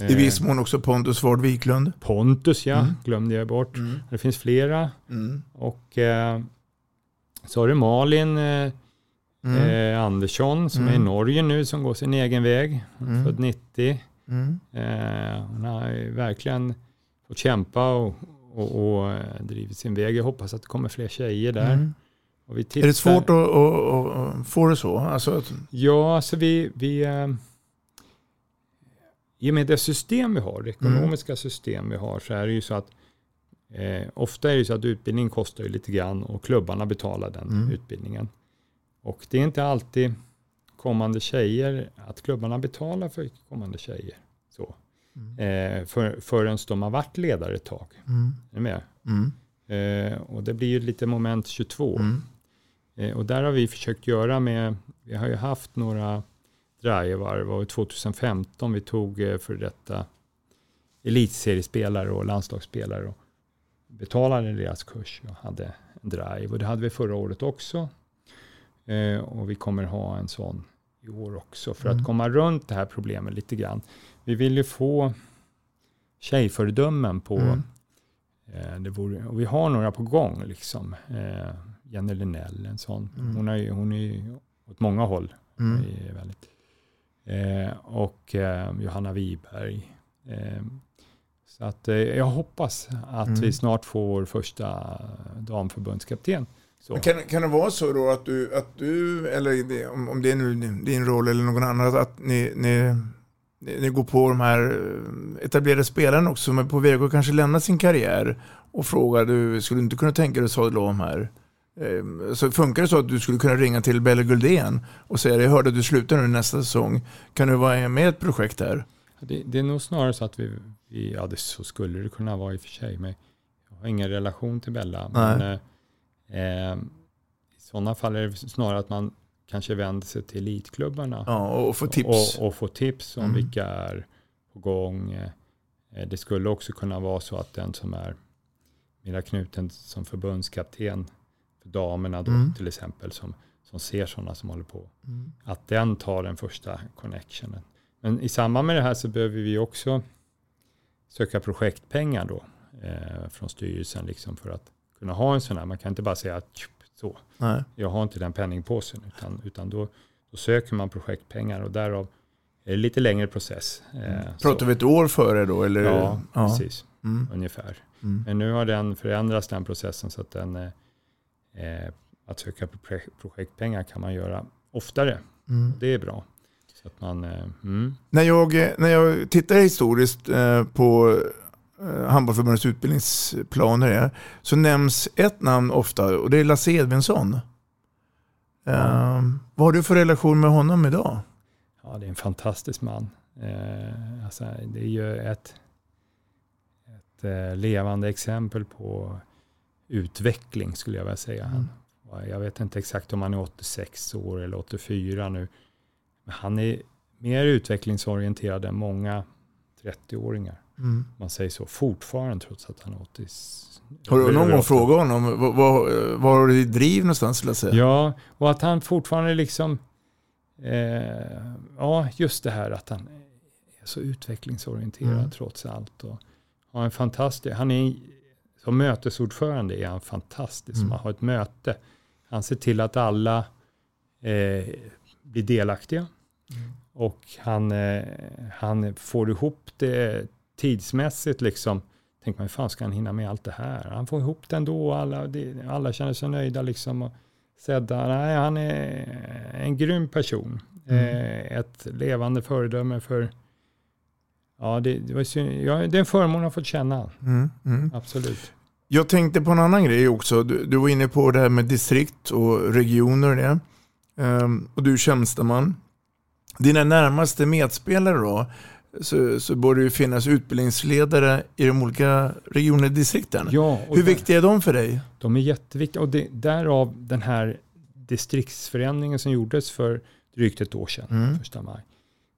Eh, I viss mån också Pontus Ward Wiklund. Pontus ja, Mm. glömde jag bort. Mm. Det finns flera. Mm. Och eh, så har du Malin eh, Mm. Andersson som Mm. är i Norge nu som går sin egen väg. Mm. Född 90. Mm. Eh, har verkligen fått kämpa och, och, och eh, drivit sin väg. Jag hoppas att det kommer fler tjejer där. Mm. Vi Är tittar, det svårt att, att, att, få det så? Alltså att, Ja, alltså vi, vi eh, i och med det system vi har, det ekonomiska system vi har, så är det ju så att eh, ofta är det så att utbildning kostar ju lite grann och klubbarna betalar den Mm. utbildningen. Och det är inte alltid kommande tjejer, att klubbarna betalar för kommande tjejer. Så. Eh, för, förrän de har varit ledare ett tag. Mm. Är med? Mm. Eh, och det blir ju lite moment 22. Mm. Eh, och där har vi försökt göra med, vi har ju haft några drivar, det var 2015 vi tog eh, för detta elitseriespelare och landslagsspelare och betalade deras kurs och hade en drive. Och det hade vi förra året också. Eh, och vi kommer ha en sån i år också för Mm. att komma runt det här problemet lite grann. Vi vill ju få tjejföredömen på Mm. Eh, det vore, och vi har några på gång. Liksom. Eh, Jenny Linnell, en sån. Mm. Hon, är hon är ju åt många håll. Mm. Är väldigt, eh, och eh, Johanna Wiberg. Eh, så att, eh, jag hoppas att Mm. vi snart får vår första damförbundskapten. Kan, kan det vara så då att du, att du eller om, om det är nu din- roll eller någon annan, att ni, ni, ni går på de här eh, etablerade spelarna också som är på väg att kanske lämna sin karriär och frågar du, skulle du inte kunna tänka dig att sadla om här? Eh, Så funkar det så att du skulle kunna ringa till Belle Guldén och säga jag hörde att du slutar nu nästa säsong. Kan du vara med i ett projekt här? Det, det är nog snarare så att vi, vi, ja det så skulle det kunna vara i och för sig, men jag har ingen relation till Bella. Men, eh, I sådana fall är det snarare att man kanske vänder sig till elitklubbarna. Ja, och få tips. Och, och få tips om Mm. vilka är på gång. Eh, Det skulle också kunna vara så att den som är mera knuten som förbundskapten för damerna då Mm. till exempel, som, som ser sådana som håller på, Mm. att den tar den första connectionen. Men i samband med det här så behöver vi också söka projektpengar då eh, från styrelsen liksom för att kunna ha en sån här. Man kan inte bara säga att så, Nej. jag har inte den penningpåsen, utan, utan då, då söker man projektpengar och därav är det lite längre process. Eh, så- Pratar vi ett år före då? Eller? Ja, precis. Mm. Ungefär. Mm. Men nu har den förändrats den processen så att den, eh, eh, att söka projektpengar kan man göra oftare. Mm. Det är bra. Så att man, eh, mm. När jag, när jag tittar historiskt eh, på eh, Handbollförbundets utbildningsplaner är, så nämns ett namn ofta och det är Lasse Edvinsson. Eh, vad har du för relation med honom idag? ja, det är en fantastisk man. Eh, alltså, det är ju ett, ett eh, levande exempel på utveckling skulle jag vilja säga. Han, jag vet inte exakt om han är 86 år eller 84 nu. Men han är mer utvecklingsorienterad än många 30-åringar. Mm. Man säger så fortfarande trots att han är 80. Har du någon gång 80. frågat honom, vad, vad, vad har du i driv någonstans Lasse? Ja, och att han fortfarande liksom, eh, ja just det här att han är så utvecklingsorienterad Mm. trots allt. Och har en fantastisk, han är, som mötesordförande är han fantastisk. Mm. Man har ett möte. Han ser till att alla eh, blir delaktiga. Mm. Och han, eh, han får ihop det tidsmässigt liksom. Tänk man, hur fan ska han hinna med allt det här? Han får ihop det ändå alla, alla känner sig nöjda liksom. Och sedda. Nej, han är en grym person. Mm. Eh, ett levande föredöme för Ja, det, det, var synd. ja, det är en förmån att få känna. Mm, mm. Absolut. Jag tänkte på en annan grej också. Du, du var inne på det här med distrikt och regioner och det. Ehm, och du är tjänsteman. Dina närmaste medspelare då, så, så borde det ju finnas utbildningsledare i de olika regionerna och distrikten. Ja, och Hur där- viktiga är de för dig? De är jätteviktiga och det, därav den här distriktsförändringen som gjordes för drygt ett år sedan, Mm. första maj.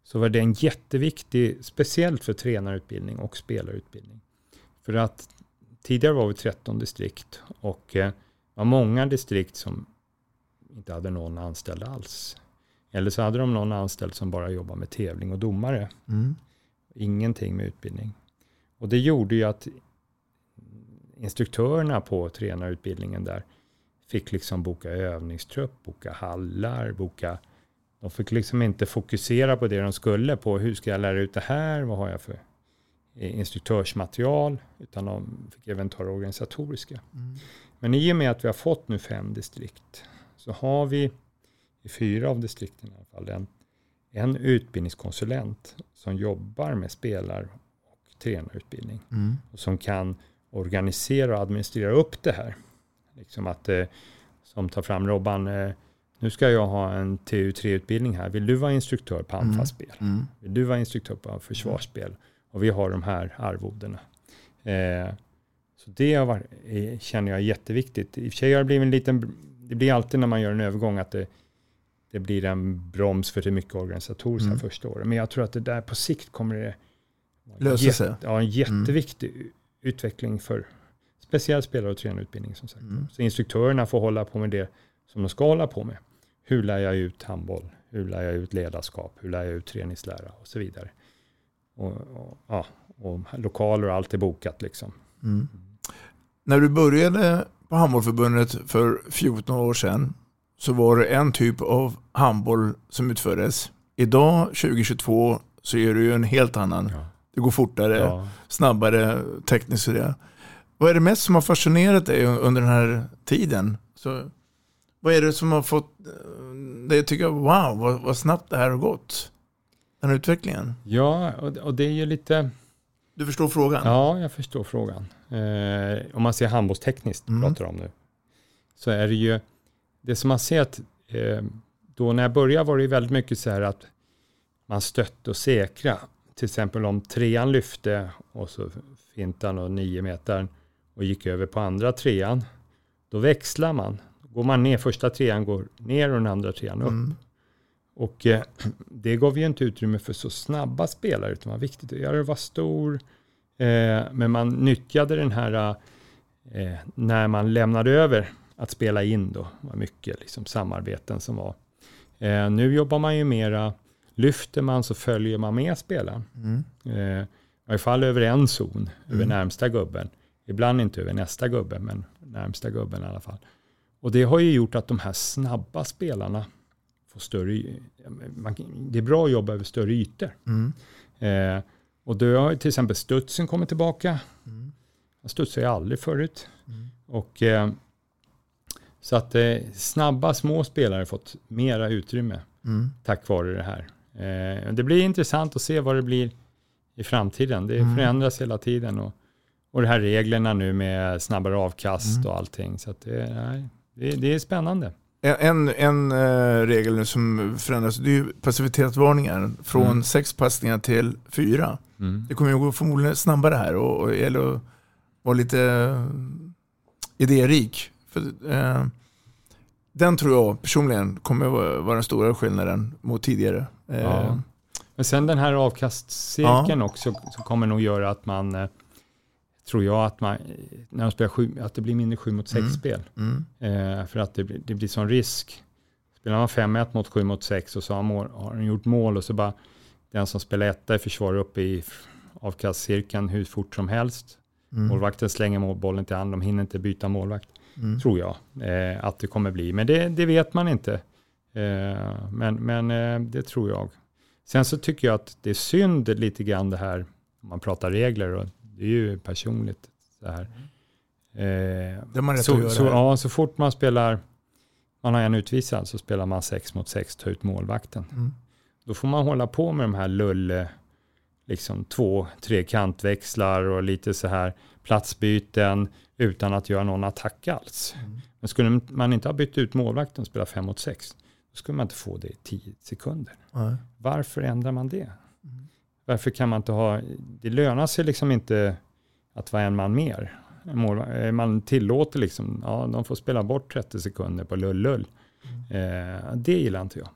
Så var den jätteviktig, speciellt för tränarutbildning och spelarutbildning. För att tidigare var vi 13 distrikt och eh, det var många distrikt som inte hade någon anställd alls. Eller så hade de någon anställd som bara jobbade med tävling och domare. Mm. Ingenting med utbildning. Och det gjorde ju att instruktörerna på tränarutbildningen där fick liksom boka övningstrupp, boka hallar, boka... De fick liksom inte fokusera på det de skulle, på hur ska jag lära ut det här, vad har jag för instruktörsmaterial, utan de fick även ta det organisatoriska. Men i och med att vi har fått nu fem distrikt så har vi i fyra av distrikten i alla fall en, en utbildningskonsulent som jobbar med spelar och tränarutbildning Mm. och som kan organisera och administrera upp det här. Liksom att, eh, som tar fram Robban, eh, nu ska jag ha en TU3-utbildning här. Vill du vara instruktör på Mm. anfallsspel? Mm. Vill du vara instruktör på försvarsspel? Och vi har de här arvodena. Eh, så det har eh, känner jag är jätteviktigt. I och för sig har det blivit en liten, det blir alltid när man gör en övergång att det, det blir en broms för det är mycket organisatoriskt Mm. här första året. Men jag tror att det där på sikt kommer det Lösa jätte- sig. Mm. Ja, en jätteviktig u- utveckling för speciellt spelare och tränarutbildning som sagt. Mm. Så instruktörerna får hålla på med det som de ska hålla på med. Hur lär jag ut handboll? Hur lär jag ut ledarskap? Hur lär jag ut träningslära? Och så vidare. Och, och, ja, och lokaler och allt är bokat liksom. Mm. När du började på Handbollförbundet för 14 år sedan så var det en typ av handboll som utfördes. Idag, 2022, så är det ju en helt annan. Ja. Det går fortare, Ja. snabbare, tekniskt det. Vad är det mest som har fascinerat dig under den här tiden? Så, vad är det som har fått eh, dig att tycka, wow, vad, vad snabbt det här har gått? Den här utvecklingen. Ja, och, och det är ju lite... Du förstår frågan? Ja, jag förstår frågan. Eh, om man ser handbollstekniskt, Mm. pratar om nu, så är det ju, det som man ser att, eh, då när jag började var det väldigt mycket så här att man stötte och säkra. Till exempel om trean lyfte och så fintan och nio meter och gick över på andra trean, då växlar man. Går man ner, första trean går ner och den andra trean upp. Mm. Och eh, *clears throat* det gav ju inte utrymme för så snabba spelare, utan det var viktigt att göra det var stor. Eh, men man nyttjade den här, eh, när man lämnade över, att spela in då, var mycket liksom samarbeten som var. Eh, nu jobbar man ju mera, lyfter man så följer man med spelaren. Mm. Eh, I varje fall över en zon, över Mm. närmsta gubben. Ibland inte över nästa gubbe, men närmsta gubben i alla fall. Och det har ju gjort att de här snabba spelarna får större, man, det är bra att jobba över större ytor. Mm. Eh, och då har till exempel studsen kommit tillbaka. Mm. Han studsade ju aldrig förut. Mm. Och, eh, så att eh, snabba små spelare har fått mera utrymme Mm. tack vare det här. Eh, det blir intressant att se vad det blir i framtiden. Det Mm. förändras hela tiden. Och, och de här reglerna nu med snabbare avkast Mm. och allting. Så det, nej, det, det är spännande. En, en, eh, regel nu som förändras, det är ju passivitetsvarningar. Från Mm. sex passningar till fyra. Det kommer ju gå förmodligen snabbare här och, och gäller att vara lite eh, idérik. För, eh, den tror jag personligen kommer vara vara den stora skillnaden mot tidigare. Eh, Ja. Men sen den här avkastcirkeln också som kommer nog göra att man, eh, tror jag, att man, när de spelar sju, att det blir mindre 7 mot 6 Mm. spel. Mm. Eh, för att det det blir sån risk. Spelar man 5-1 mot 7 mot 6 och så har, mål, har den gjort mål och så bara den som spelar etta i försvar uppe i avkastcirkeln hur fort som helst. Mm. Målvakten slänger mål- bollen till han, de hinner inte byta målvakt. Mm. Tror jag eh, att det kommer bli. Men det, det vet man inte. Eh, men men eh, det tror jag. Sen så tycker jag att det är synd lite grann det här, om man pratar regler, och det är ju personligt. Så, här. Eh, Det man rätt så, att göra så, ja, så fort man spelar, man har en utvisad, så spelar man sex mot sex, ta ut målvakten. Mm. Då får man hålla på med de här lulle, liksom två, tre kantväxlar och lite så här platsbyten utan att göra någon attack alls. Mm. Men skulle man inte ha bytt ut målvakten och spela 5 mot 6, då skulle man inte få det i 10 sekunder. Nej. Varför ändrar man det? Varför kan man inte ha, det lönar sig liksom inte att vara en man mer. Eh, Man tillåter liksom, ja de får spela bort 30 sekunder på lull-lull. Eh, det gillar inte jag.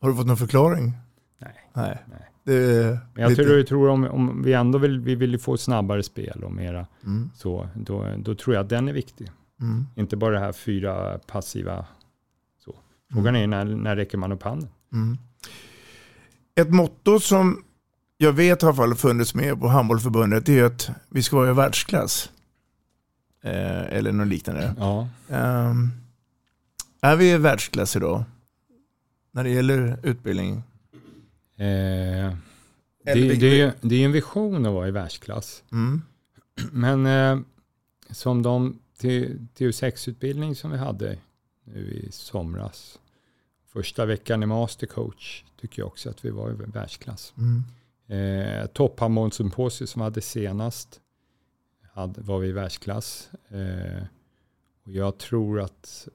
Har du fått någon förklaring? Nej. Nej. Nej. Men jag lite- tror, jag tror om, om vi ändå vill, vi vill få snabbare spel och mera Mm. så, då, då tror jag att den är viktig. Mm. Inte bara det här fyra passiva. Så. Frågan är när, när räcker man upp handen? Mm. Ett motto som jag vet har funnits med på handbollförbundet är att vi ska vara i världsklass. Eh, eller något liknande. Ja. Ehm, är vi i världsklass idag? När det gäller utbildning? Eh, det, det, det är en vision att vara i världsklass. Mm. Men eh, som de TU6-utbildning som vi hade nu i somras. Första veckan i mastercoach tycker jag också att vi var i världsklass. Mm. Eh, Topphandbollssymposium som vi hade senast hade, var vi i världsklass. Eh, och jag tror att,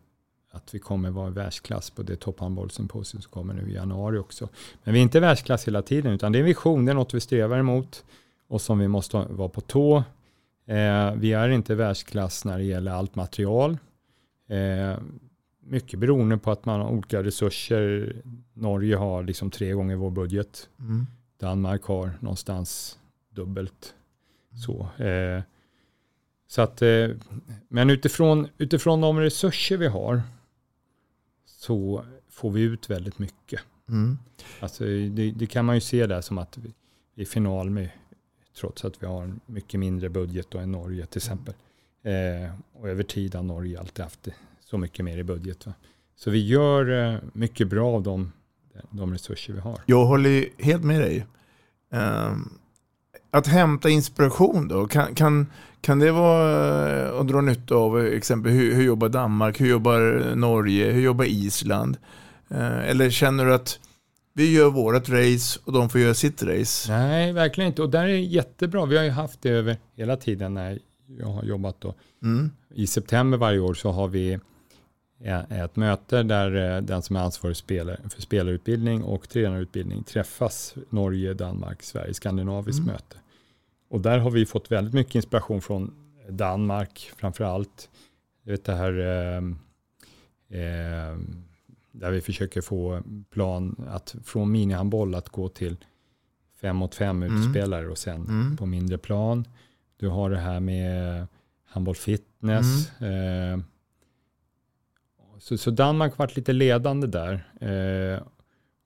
att vi kommer vara i världsklass på det topphandbollssymposium som kommer nu i januari också. Men vi är inte i världsklass hela tiden utan det är en vision, det är något vi strävar emot och som vi måste vara på tå. Eh, vi är inte i världsklass när det gäller allt material. Eh, mycket beroende på att man har olika resurser. Norge har liksom tre gånger vår budget. Mm. Danmark har någonstans dubbelt. Så, eh, så att, eh, men utifrån, utifrån de resurser vi har så får vi ut väldigt mycket. Mm. Alltså, det, det kan man ju se där som att vi är i final med, trots att vi har en mycket mindre budget än Norge till exempel. Eh, och över tid har Norge alltid haft så mycket mer i budget. Va? Så vi gör eh, mycket bra av de, de resurser vi har. Jag håller helt med dig. Ehm, att hämta inspiration då, kan, kan, kan det vara eh, att dra nytta av exempel hur, hur jobbar Danmark, hur jobbar Norge, hur jobbar Island? Eh, eller känner du att vi gör vårt race och de får göra sitt race? Nej, verkligen inte. Och där är det jättebra. Vi har ju haft det över hela tiden när jag har jobbat då. Mm. I september varje år så har vi eh, ett möte där eh, den som är ansvarig för spelarutbildning och tränarutbildning träffas. Norge, Danmark, Sverige, skandinaviskt Mm. möte. Och där har vi fått väldigt mycket inspiration från Danmark framför allt. Jag vet det här eh, eh, där vi försöker få plan att från minihandboll att gå till fem mot fem Mm. utspelare och sen Mm. på mindre plan. Du har det här med handboll fitness. Mm. Eh, så, så Danmark har varit lite ledande där. Eh,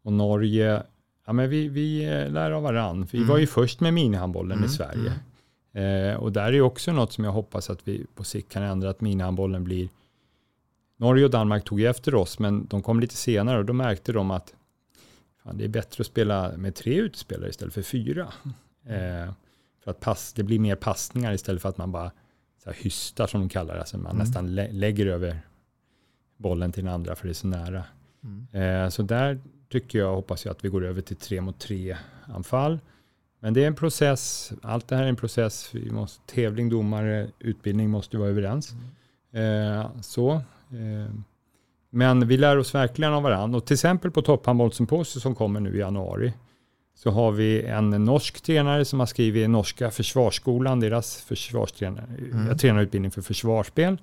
och Norge, ja men vi, vi eh, lär av varann. Vi Mm. var ju först med minihandbollen Mm, i Sverige. Eh, och där är ju också något som jag hoppas att vi på sikt kan ändra, att minihandbollen blir Norge och Danmark tog ju efter oss, men de kom lite senare och då märkte de att fan, det är bättre att spela med tre utspelare istället för fyra. Eh, för att pass, det blir mer passningar istället för att man bara så här, hystar som de kallar det, alltså man Mm. nästan lä- lägger över bollen till den andra för det är så nära. Mm. Eh, så där tycker jag, hoppas jag att vi går över till tre mot tre anfall. Men det är en process, allt det här är en process. Vi måste, tävling, domare, utbildning måste vara överens. Eh, så. Eh, men vi lär oss verkligen av varandra. Och till exempel på topphandbollssymposium som kommer nu i januari så har vi en norsk tränare som har skrivit norska försvarsskolan, deras försvarstränare, Mm. tränarutbildning för försvarsspel.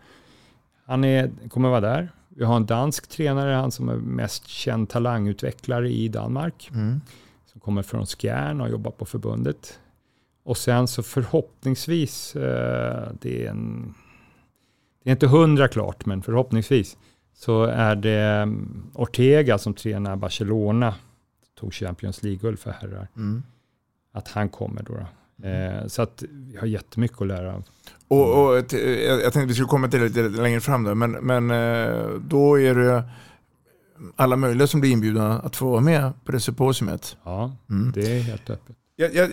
Han är, kommer vara där. Vi har en dansk tränare, han som är mest känd talangutvecklare i Danmark. Mm. Som kommer från Skjern och har jobbat på förbundet. Och sen så förhoppningsvis, eh, det är en, det är inte hundra klart, men förhoppningsvis så är det mm, Ortega som tränar Barcelona, tog Champions League-guld för herrar, Mm. att han kommer då. Eh, så att vi har jättemycket att lära. Och, och ett- jag tänkte vi skulle komma till det lite längre fram då, men, men eh, då är det alla möjliga som blir inbjudna att få vara med på det symposiumet. Ja, Mm. det är helt öppet. Jag, jag,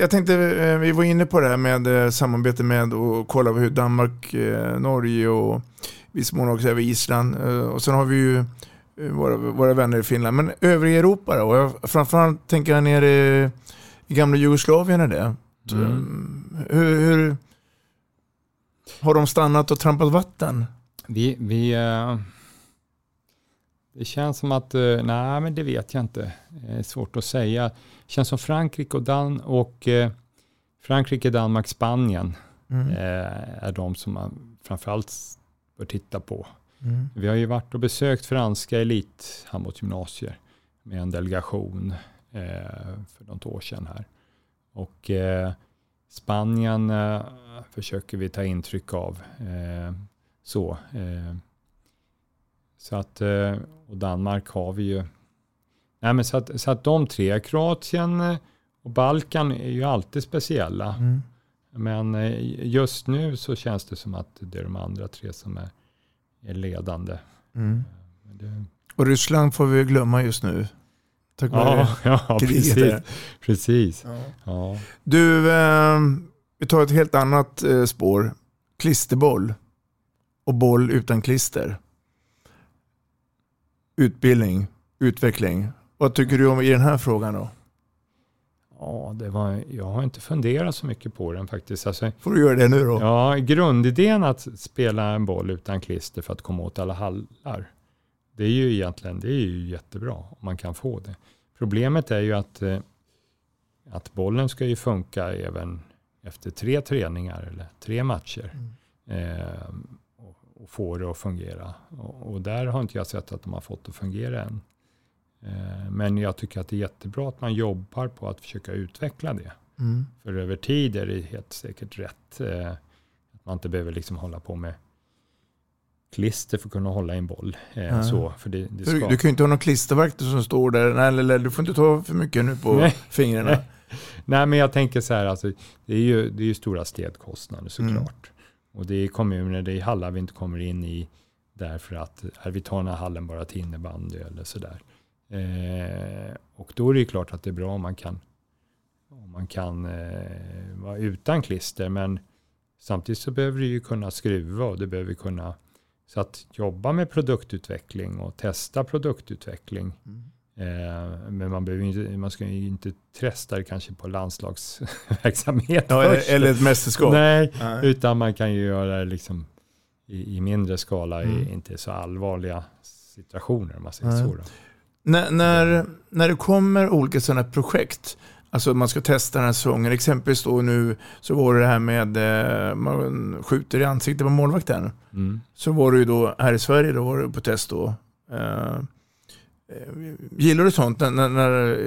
jag tänkte, eh, vi var inne på det här med eh, samarbete med och kolla hur Danmark, eh, Norge och viss mån också över Island. eh, Och sen har vi ju eh, våra, våra vänner i Finland. Men övriga Europa då? Och jag, framförallt tänker jag nere i gamla Jugoslavien är det. Mm. Hur, hur har de stannat och trampat vatten? Vi, vi, eh, det känns som att, eh, nej men det vet jag inte. Det är svårt att säga. Det känns som Frankrike och, Dan och eh, Frankrike, Danmark, Spanien Mm. eh, är de som man framförallt bör titta på. Mm. Vi har ju varit och besökt franska elithandbollsgymnasier med en delegation eh, för något år sedan här. Och eh, Spanien eh, försöker vi ta intryck av. Eh, så. Eh, så att, eh, och Danmark har vi ju. Nej, men så, att, så att de tre, Kroatien eh, och Balkan är ju alltid speciella. Mm. Men just nu så känns det som att det är de andra tre som är, är ledande. Mm. Det, Och Ryssland får vi glömma just nu. Tack vare *laughs* ja, ja, precis. precis. Ja. Ja. Du, eh, vi tar ett helt annat eh, spår. Klisterboll och boll utan klister. Utbildning, utveckling. Vad tycker du om i den här frågan då? Ja, det var, jag har inte funderat så mycket på den faktiskt. Alltså, Får du göra det nu då? ja, grundidén att spela en boll utan klister för att komma åt alla hallar. Det är ju egentligen det är ju jättebra om man kan få det. Problemet är ju att, eh, att bollen ska ju funka även efter tre träningar eller tre matcher. Eh, och, och få det att fungera. Och, och där har inte jag sett att de har fått det att fungera än. Eh, men jag tycker att det är jättebra att man jobbar på att försöka utveckla det. Mm. För över tid är det helt säkert rätt. Eh, att man inte behöver liksom hålla på med klister för att kunna hålla i en boll. Eh, så, för det, det Du, ska... du kan ju inte ha någon klistervakter som står där. Nej, eller, du får inte ta för mycket nu på Nej. fingrarna. *laughs* Nej, men jag tänker så här, alltså, det, är ju, det är ju stora städkostnader såklart. Mm. Och det är kommuner, det är hallar vi inte kommer in i därför att här, vi tar den här hallen bara till innebandy eller sådär. Eh, och då är det ju klart att det är bra om man kan, om man kan eh, vara utan klister. Men samtidigt så behöver du ju kunna skruva och du behöver kunna så att jobba med produktutveckling och testa produktutveckling. Eh, men man, behöver inte, man ska ju inte testa det kanske på landslagsverksamhet *laughs* Ja, först. eller, ett mästerskap. Nej, Nej. utan man kan ju göra det liksom i, i mindre skala, Mm. i inte så allvarliga situationer om man säger Nej. så. Då. När, när, när det kommer olika sådana projekt, alltså man ska testa den här säsongen, exempelvis då nu så var det det här med eh, man skjuter i ansiktet på målvakten. Mm. Så var det ju då här i Sverige, då var det på test då. Eh, gillar du sånt när, när,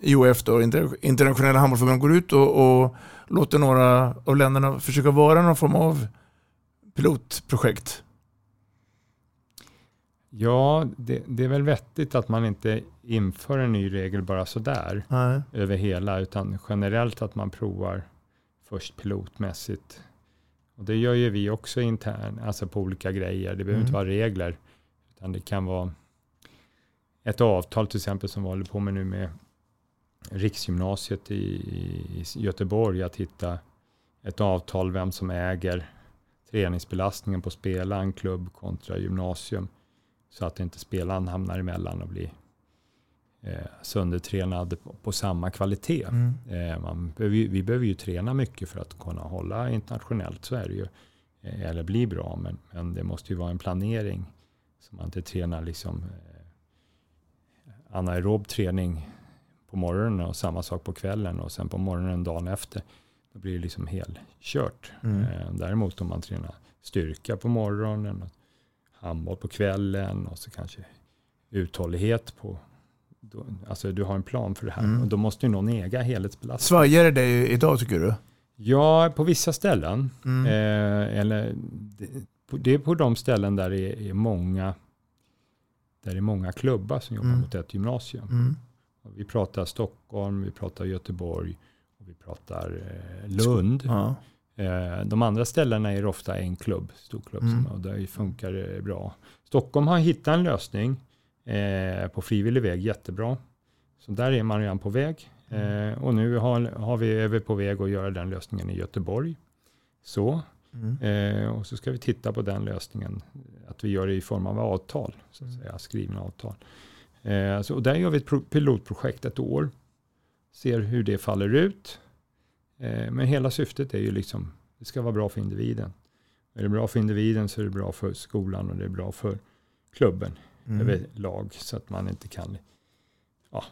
IOF, då, Inter- internationella handbollsförbundet, går ut och, och låter några av länderna försöka vara någon form av pilotprojekt? Ja, det, det är väl vettigt att man inte inför en ny regel bara sådär Nej. över hela, utan generellt att man provar först pilotmässigt. Och det gör ju vi också internt, alltså på olika grejer. Det behöver Mm. inte vara regler, utan det kan vara ett avtal till exempel som vi håller på med nu med Riksgymnasiet i, i Göteborg, att hitta ett avtal vem som äger träningsbelastningen på spelaren, klubb kontra gymnasium. Så att inte spelaren hamnar emellan och blir eh, söndertränad på, på samma kvalitet. Mm. Eh, man ju, vi behöver ju träna mycket för att kunna hålla internationellt, så är det ju. Eh, eller bli bra, men, men det måste ju vara en planering. Så man inte tränar liksom eh, anaerob träning på morgonen och samma sak på kvällen och sen på morgonen dagen efter. Då blir det liksom helkört. Mm. Eh, däremot om man tränar styrka på morgonen, och handboll på kvällen och så kanske uthållighet på då, alltså du har en plan för det här Mm. och då måste ju någon äga helhetsbelastningen. Svajar det idag tycker du? Ja, på vissa ställen. Mm. Eh, eller det, är på de ställen där det är många där det är många klubbar som jobbar Mm. mot ett gymnasium. Mm. Vi pratar Stockholm, vi pratar Göteborg och vi pratar eh, Lund. Ja. Eh, de andra ställena är ofta en klubb, stor klubb, Mm. och där funkar det bra. Stockholm har hittat en lösning eh, på frivillig väg, jättebra. Så där är man redan på väg. Eh, och nu har, har vi, vi på väg att göra den lösningen i Göteborg. Så. Mm. Och så ska vi titta på den lösningen, att vi gör det i form av avtal, så att Mm. säga, skrivna avtal. Så, där gör vi ett pro- pilotprojekt ett år. ser hur det faller ut. Eh, men hela syftet är ju liksom, det ska vara bra för individen. Är det bra för individen så är det bra för skolan och det är bra för klubben Mm. överlag. Så att man inte kan, ja.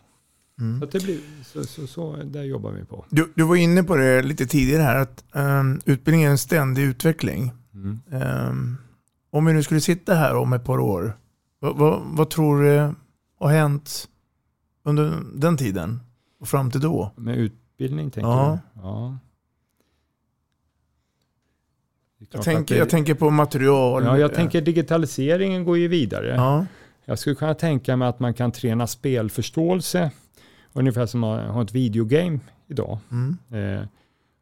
Mm. Så, det blir, så, så, så där jobbar vi på. Du, du var inne på det lite tidigare här, att um, utbildning är en ständig utveckling. Mm. Um, om vi nu skulle sitta här om ett par år, vad, vad, vad tror du har hänt under den tiden och fram till då? Med utbildning tänker Ja. du? Ja. Jag tänker, det- jag tänker på material. Ja, jag tänker digitaliseringen går ju vidare. Ja. Jag skulle kunna tänka mig att man kan träna spelförståelse, ungefär som att ha ett videogame idag. Mm. Eh,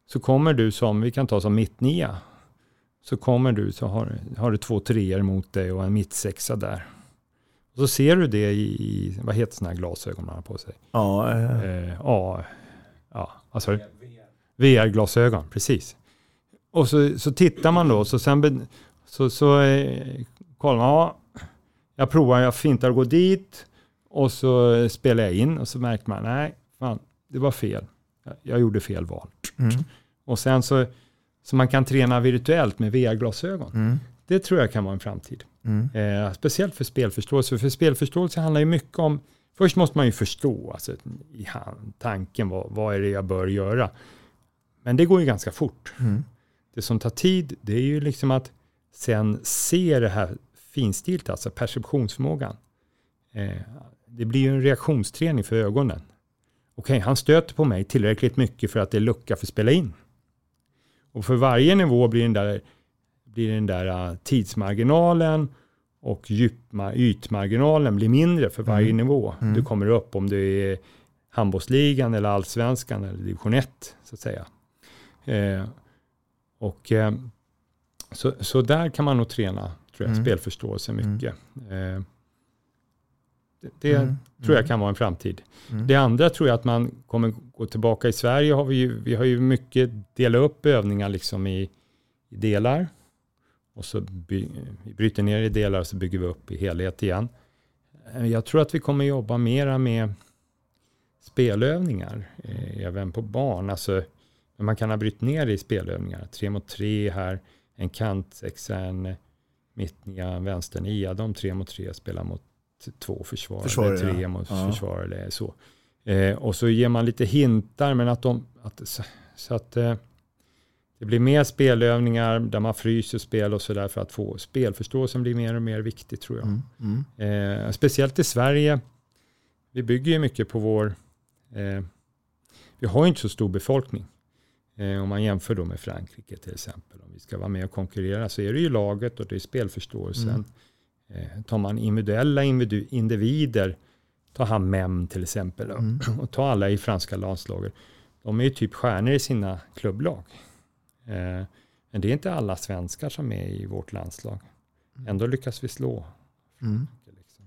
så kommer du som, vi kan ta som mittnia, så kommer du så har, har du två treor mot dig och en mittsexa där. Och så ser du det i, i vad heter sådana här glasögon man har på sig? Ja, eh, Eh, ja, ja, vad sa du? VR-glasögon, precis. Och så, så tittar man då, så sen så, så eh, kollar man, ja, jag provar, jag fintar och går dit och så spelar jag in och så märker man, nej, fan, det var fel. Jag, jag gjorde fel val. mm. Och sen så, så man kan träna virtuellt med VR-glasögon. Mm. Det tror jag kan vara en framtid. Mm. Eh, speciellt för spelförståelse. För spelförståelse handlar ju mycket om, först måste man ju förstå alltså, i hand, tanken, vad, vad är det jag bör göra? Men det går ju ganska fort. Mm. Det som tar tid, det är ju liksom att sen se det här finstilt, alltså perceptionsförmågan. Eh, det blir ju en reaktionsträning för ögonen. Okej, han stöter på mig tillräckligt mycket för att det är lucka för att spela in. Och för varje nivå blir den där, blir den där uh, tidsmarginalen och djupma, ytmarginalen blir mindre för varje Mm. nivå. Mm. Du kommer upp om du är handbollsligan eller allsvenskan eller division 1 så att säga. Eh, och eh, så, så där kan man nog träna tror jag, Mm. spelförståelse Mm. mycket. Eh, det det Mm. tror jag Mm. kan vara en framtid. Det andra tror jag att man kommer gå tillbaka. I Sverige har vi ju, vi har ju mycket dela upp övningar liksom i, i delar. Och så by, vi bryter ner i delar och så bygger vi upp i helhet igen. Eh, Jag tror att vi kommer jobba mera med spelövningar, eh, även på barn. Alltså, man kan ha brytt ner i spelövningar. Tre mot tre här, en kantsexa, en mittnia, en vänsternia. De tre mot tre spelar mot två försvar, Försvarare, eller tre ja. mot Ja. försvar eller så. Eh, och så ger man lite hintar, men att de, att, så, så att eh, det blir mer spelövningar där man fryser spel och sådär för att få spelförståelsen blir mer och mer viktig tror jag. Mm. Mm. Eh, speciellt i Sverige. Vi bygger ju mycket på vår... Eh, vi har ju inte så stor befolkning. Eh, om man jämför då med Frankrike till exempel. Om vi ska vara med och konkurrera så är det ju laget och det är spelförståelsen. Mm. Eh, tar man individuella individu- individer, ta han Mem till exempel Mm. och ta alla i franska landslaget. De är ju typ stjärnor i sina klubblag. Eh, men det är inte alla svenskar som är i vårt landslag. Ändå lyckas vi slå Mm. Liksom.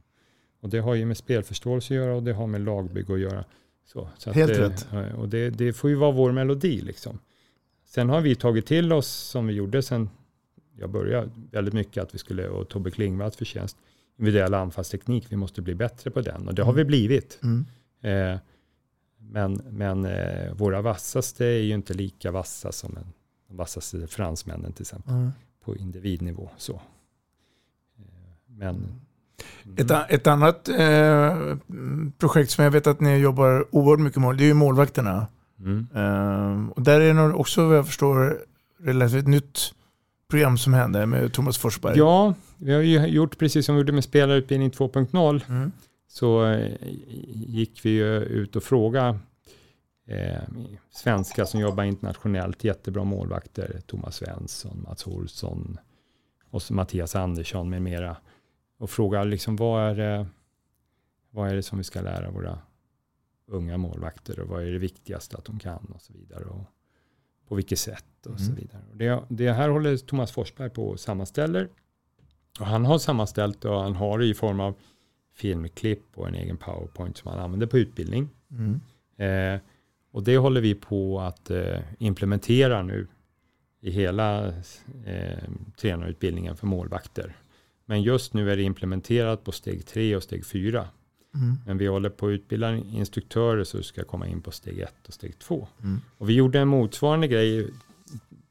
Och det har ju med spelförståelse att göra och det har med lagbygge att göra. Så, så Helt det, rätt. Och det, det får ju vara vår melodi liksom. Sen har vi tagit till oss, som vi gjorde sen jag började, väldigt mycket att vi skulle, och Tobbe Klingvalls förtjänst, individuell anfallsteknik, vi måste bli bättre på den. Och det har vi blivit. Mm. Eh, men men eh, våra vassaste är ju inte lika vassa som en, vassaste fransmännen till exempel, Mm. på individnivå. Så. Eh, men Ett, a- ett annat eh, projekt som jag vet att ni jobbar oerhört mycket med, det är ju målvakterna. Mm. Eh, och där är det också vad jag förstår relativt nytt program som händer med Thomas Forsberg. Ja, vi har ju gjort precis som vi gjorde med spelarutbildning 2.0. Mm. Så eh, gick vi ut och frågade eh, svenskar som jobbar internationellt, jättebra målvakter, Thomas Svensson, Mats Olsson och så Mattias Andersson med mera. Och frågade liksom vad är, det, vad är det som vi ska lära våra unga målvakter och vad är det viktigaste att de kan och så vidare. Och på vilket sätt och så Mm. vidare. Och det, det här håller Thomas Forsberg på och sammanställer. Och han har sammanställt och han har det i form av filmklipp och en egen powerpoint som han använder på utbildning. Mm. Eh, och det håller vi på att eh, implementera nu i hela eh, tränarutbildningen för målvakter. Men just nu är det implementerat på steg tre och steg fyra. Mm. Men vi håller på att utbilda instruktörer så ska komma in på steg ett och steg två. Mm. Och vi gjorde en motsvarande grej.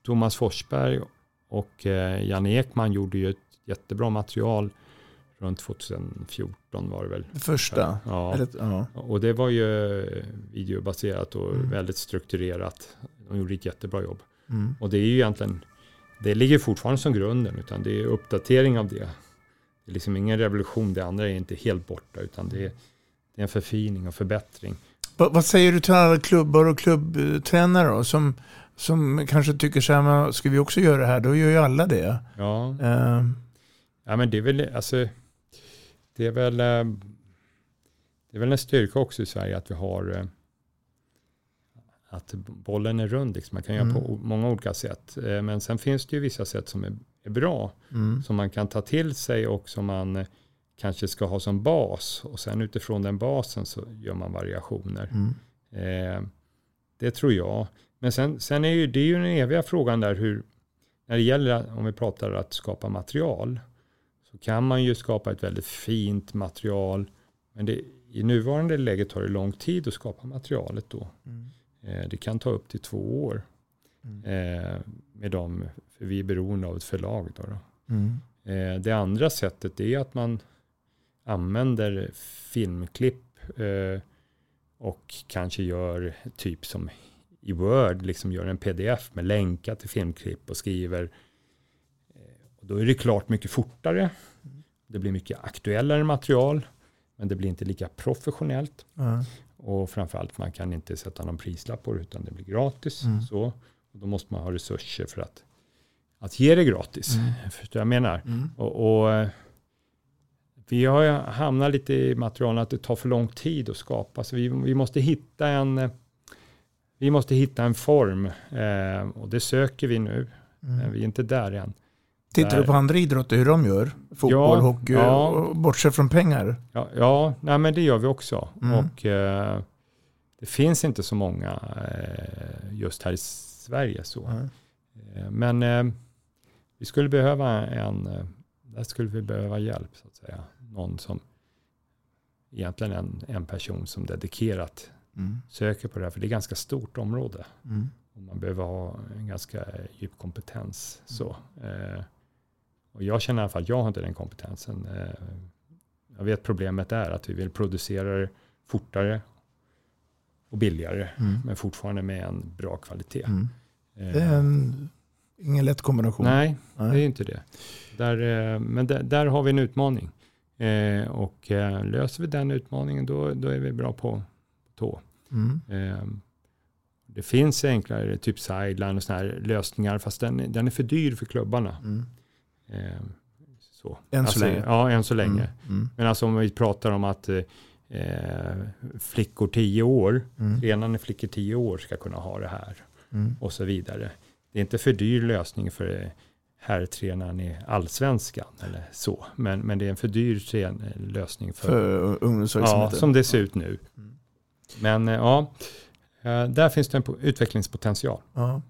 Thomas Forsberg och eh, Jan Ekman gjorde ju ett jättebra material runt 2014 var det väl. Första? Ja. Eller, ja. Och det var ju videobaserat och Mm. väldigt strukturerat. De gjorde ett jättebra jobb. Mm. Och det är ju egentligen, det ligger fortfarande som grunden, utan det är uppdatering av det. Det är liksom ingen revolution, det andra är inte helt borta, utan det är, det är en förfining och förbättring. Va- vad säger du till alla klubbar och klubbtränare då, som, som kanske tycker så här, ska vi också göra det här? Då gör ju alla det. Ja, Eh, ja men det är väl, alltså, det är väl, eh, det är väl en styrka också i Sverige att vi har eh, att bollen är rund. Liksom. Man kan göra Mm. på o- många olika sätt. Eh, Men sen finns det ju vissa sätt som är, är bra. mm. som man kan ta till sig och som man kanske ska ha som bas. Och sen utifrån den basen så gör man variationer. Mm. Eh, det tror jag. Men sen, sen är ju, det är ju den eviga frågan där hur, när det gäller, om vi pratar att skapa material, så kan man ju skapa ett väldigt fint material. Men det, i nuvarande läge tar det lång tid att skapa materialet då. Mm. Eh, det kan ta upp till två år. Mm. Eh, med dem, för vi är beroende av ett förlag. Då, då. Mm. Eh, Det andra sättet är att man använder filmklipp eh, och kanske gör typ som i Word, liksom gör en pdf med länkar till filmklipp och skriver. Och Då är det klart mycket fortare. Det blir mycket aktuellare material, men det blir inte lika professionellt. Ja. Och framförallt man kan inte sätta någon prislapp på det utan det blir gratis. Mm. Så. Och då måste man ha resurser för att, att ge det gratis. Mm. *laughs* Förstår jag menar? Mm. Och, och eh, vi har hamnat lite i materialen att det tar för lång tid att skapa. Så vi, vi måste hitta en eh, vi måste hitta en form eh, och det söker vi nu. Men Mm. vi är inte där än. Tittar du på andra idrotter hur de gör? Fotboll, Ja, hockey, ja. bortsett från pengar? Ja, ja nej, men det gör vi också. Mm. Och eh, det finns inte så många eh, just här i Sverige. så. Ja. Eh, Men eh, vi skulle behöva en, eh, där skulle vi behöva hjälp så att säga. Någon som, egentligen en, en person som dedikerat Mm. söker på det här, för det är ganska stort område. Mm. Och man behöver ha en ganska djup kompetens. Så. Och jag känner i alla fall att jag har inte den kompetensen. Eh, jag vet problemet är att vi vill producera det fortare och billigare, Mm. men fortfarande med en bra kvalitet. Mm. Eh, Det är en, ingen lätt kombination. Nej, det är Nej. ju inte det. Där, eh, men där, där har vi en utmaning. Och löser vi den utmaningen då, då är vi bra på tå. Mm. Det finns enklare, typ sideline och sådana här lösningar, fast den, den är för dyr för klubbarna. Mm. Eh, så. Än så länge. Ja, än så länge. Mm. Mm. Men alltså om vi pratar om att eh, flickor 10 år, Mm. tränande flickor 10 år ska kunna ha det här Mm. och så vidare. Det är inte för dyr lösning för herrtränaren i allsvenskan eller så. Men, men det är en för dyr lösning för, För ja, ungdomsverksamheten. som det ser ut nu. Mm. Men eh, ja, eh, där finns det en po- utvecklingspotential. Ja.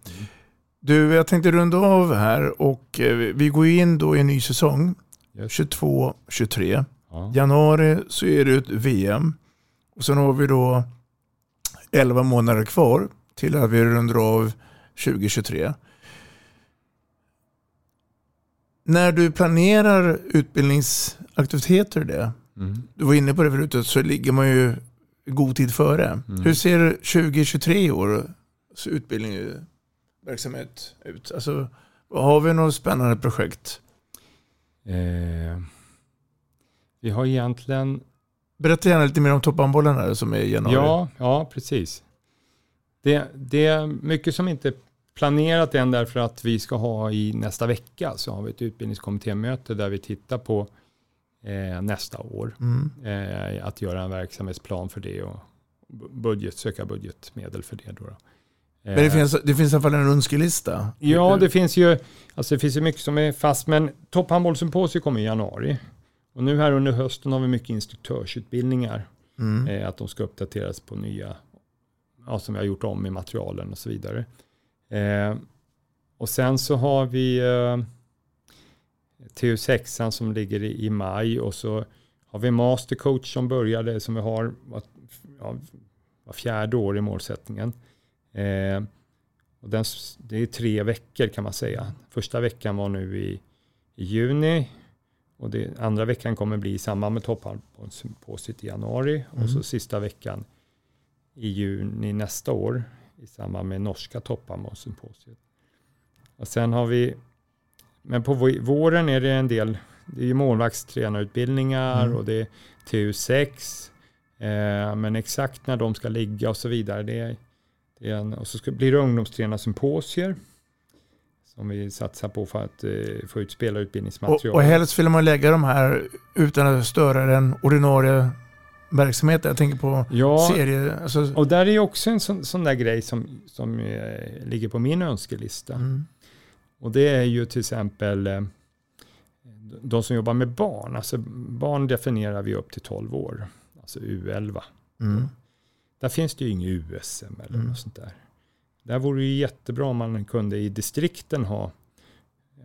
Du, jag tänkte runda av här och eh, vi går in då i en ny säsong. Just. 22-23. Ja. Januari så är det ett VM. Och sen har vi då 11 månader kvar till att vi rundar av 2023. När du planerar utbildningsaktiviteter det, Mm. du var inne på det förut, så ligger man ju god tid före. Mm. Hur ser 2023 år så utbildning och verksamhet ut? Alltså, har vi något spännande projekt? Eh, vi har egentligen Berätta gärna lite mer om topphandbollen här som är i januari. Ja, ja precis. Det, det är mycket som inte är planerat än därför att vi ska ha i nästa vecka så har vi ett utbildningskommittémöte där vi tittar på eh, nästa år. Mm. Eh, att göra en verksamhetsplan för det och bu- budget, söka budgetmedel för det. Då, då. Men det Eh, finns, det finns i alla fall en önskelista. Ja, det finns ju alltså det finns ju mycket som är fast, men topphandbollssymposium kommer i januari. Och nu här under hösten har vi mycket instruktörsutbildningar. Mm. Eh, att de ska uppdateras på nya, ja, som vi har gjort om i materialen och så vidare. Eh, och sen så har vi eh, TU6 som ligger i, i maj och så har vi mastercoach som började, som vi har var, ja, var fjärde år i målsättningen. Eh, och den, det är tre veckor kan man säga. Första veckan var nu i, i juni och det, andra veckan kommer bli i samband med topphandbollssymposiet i januari mm. och så sista veckan i juni nästa år i samband med norska topphandbollssymposiet. Och sen har vi, men på våren är det en del, det är målvaktstränarutbildningar mm. och det är TU6, eh, men exakt när de ska ligga och så vidare, det är, det är en, och så ska, blir det ungdomstränarsymposier som vi satsar på för att eh, få ut spelarutbildningsmaterial. Och, och helst vill man lägga de här utan att störa den ordinarie verksamheten. Jag tänker på ja, serier. Alltså... Och där är också en sån, sån där grej som, som eh, ligger på min önskelista. Mm. Och det är ju till exempel eh, de som jobbar med barn. Alltså barn definierar vi upp till 12 år, alltså U11. Mm. Där finns det ju inget USM eller mm. något sånt där. Där vore det jättebra om man kunde i distrikten ha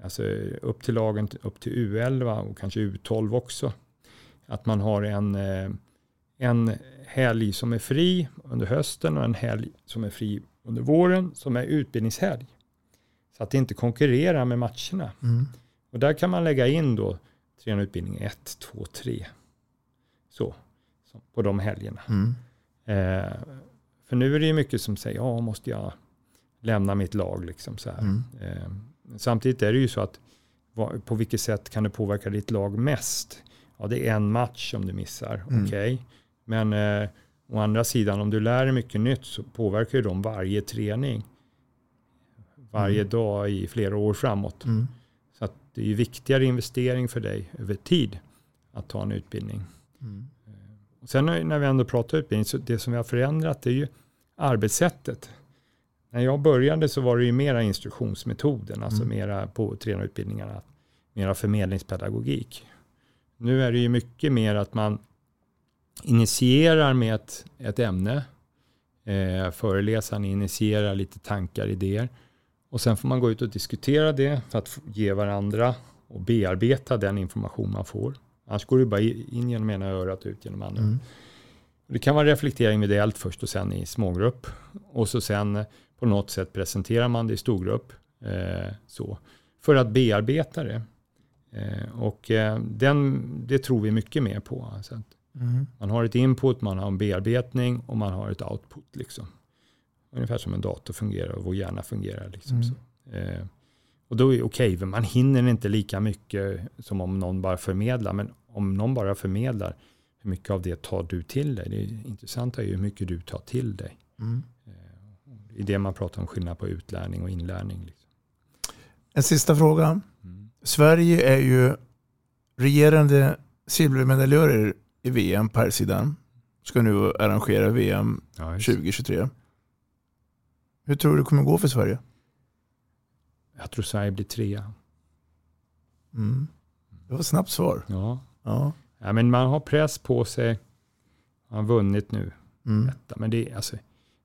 alltså upp till lagen upp till U11 och kanske U12 också. Att man har en, eh, en helg som är fri under hösten och en helg som är fri under våren som är utbildningshelg. Så att det inte konkurrerar med matcherna. Mm. Och där kan man lägga in då tränarutbildning 1, 2, 3. Så, på de helgerna. Mm. Eh, för nu är det ju mycket som säger, ja måste jag lämna mitt lag liksom så. Mm. Eh, samtidigt är det ju så att på vilket sätt kan det påverka ditt lag mest? Ja, det är en match som du missar, mm. okej. Okay. Men eh, å andra sidan, om du lär dig mycket nytt så påverkar ju de varje träning. Varje mm. dag i flera år framåt. Mm. Så att det är ju viktigare investering för dig över tid att ta en utbildning. Mm. Sen när vi ändå pratar utbildning, så det som vi har förändrat är ju arbetssättet. När jag började så var det ju mera instruktionsmetoden, alltså mm. mera på tränarutbildningarna, mera förmedlingspedagogik. Nu är det ju mycket mer att man initierar med ett, ett ämne. Eh, föreläsaren initierar lite tankar, idéer. Och sen får man gå ut och diskutera det för att ge varandra och bearbeta den information man får. Annars går det bara in genom ena örat och ut genom andra. Mm. Det kan vara reflektera individuellt först och sen i smågrupp. Och så sen på något sätt presenterar man det i storgrupp. Eh, så, för att bearbeta det. Eh, och eh, den, det tror vi mycket mer på. Alltså mm. Man har ett input, man har en bearbetning och man har ett output. Liksom. Ungefär som en dator fungerar och vår hjärna fungerar. Liksom, mm. så. Eh, och då är det okej, okay, man hinner inte lika mycket som om någon bara förmedlar. Men om någon bara förmedlar, hur mycket av det tar du till dig? Det intressanta är ju hur mycket du tar till dig. Mm i det man pratar om skillnad på utlärning och inlärning. Liksom. En sista fråga. Mm. Sverige är ju regerande silvermedaljörer i VM på här sidan. Ska nu arrangera VM ja, 2023. Hur tror du det kommer gå för Sverige? Jag tror Sverige blir trea. Mm. Det var ett snabbt svar. Ja. ja. ja. men man har press på sig. Man har vunnit nu. Mm. Men det, alltså,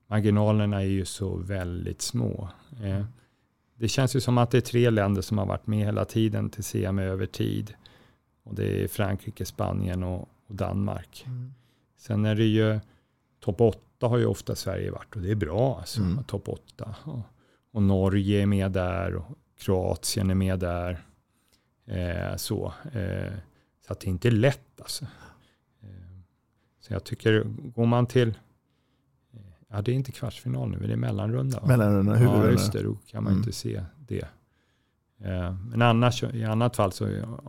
marginalerna är ju så väldigt små. Eh, det känns ju som att det är tre länder som har varit med hela tiden till CM över tid. Och det är Frankrike, Spanien och, och Danmark. Mm. Sen är det ju topp åtta har ju ofta Sverige varit och det är bra alltså. Mm. Topp åtta. Och, och, Norge är med där och Kroatien är med där. Eh, så, eh, så att det är inte lätt alltså. Eh, så jag tycker, går man till Ja, det är inte kvartsfinal nu, det är mellanrunda. Mellanrunda, huvudrunda. Ja, just det. Då kan man mm. inte se det. Eh, men annars, i annat fall så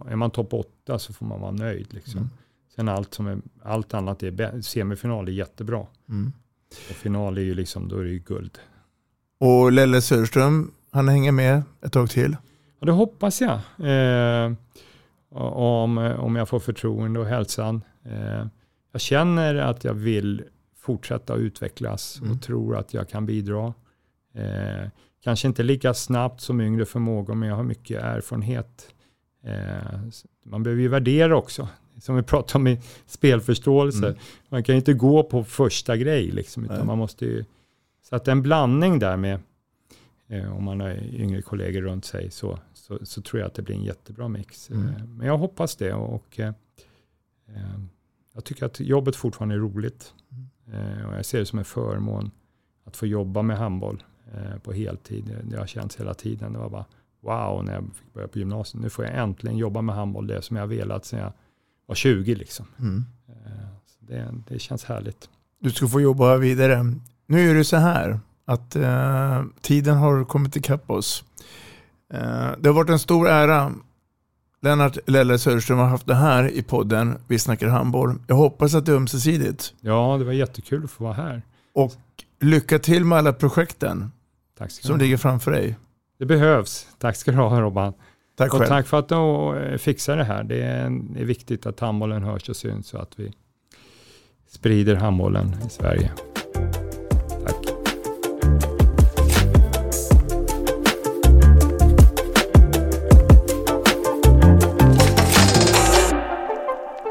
är man topp åtta så får man vara nöjd. Liksom. Mm. Sen allt, som är, allt annat är semifinal är jättebra. Mm. Och final är ju liksom, då är det ju guld. Och Lelle Söderström, han hänger med ett tag till? Ja, det hoppas jag. Eh, om, om jag får förtroende och hälsan. Eh, jag känner att jag vill fortsätta utvecklas och mm. tror att jag kan bidra. Eh, kanske inte lika snabbt som yngre förmågor, men jag har mycket erfarenhet. Eh, man behöver ju värdera också, som vi pratade om i spelförståelse. Mm. Man kan ju inte gå på första grej, liksom, utan man måste ju... Så att en blandning där med, eh, om man har yngre kollegor runt sig, så, så, så, tror jag att det blir en jättebra mix. Mm. Eh, men jag hoppas det. och eh, jag tycker att jobbet fortfarande är roligt. Eh, och jag ser det som en förmån att få jobba med handboll på heltid. Det, har känts hela tiden. Det var bara wow när jag fick börja på gymnasiet. Nu får jag äntligen jobba med handboll, det som jag velat sedan jag var 20. Liksom. Mm. Så det, det känns härligt. Du ska få jobba vidare. Nu är det så här att eh, tiden har kommit ikapp oss. Eh, det har varit en stor ära. Lennart Lelle Söderström har haft det här i podden Vi snackar handboll. Jag hoppas att det är ömsesidigt. Ja, det var jättekul att få vara här. Och lycka till med alla projekten Tack ska som ligger framför dig. Det behövs. Tack ska du ha Robban. Tack och själv. tack för att du eh, fixar det här. Det är, det är viktigt att handbollen hörs och syns så att vi sprider handbollen i Sverige.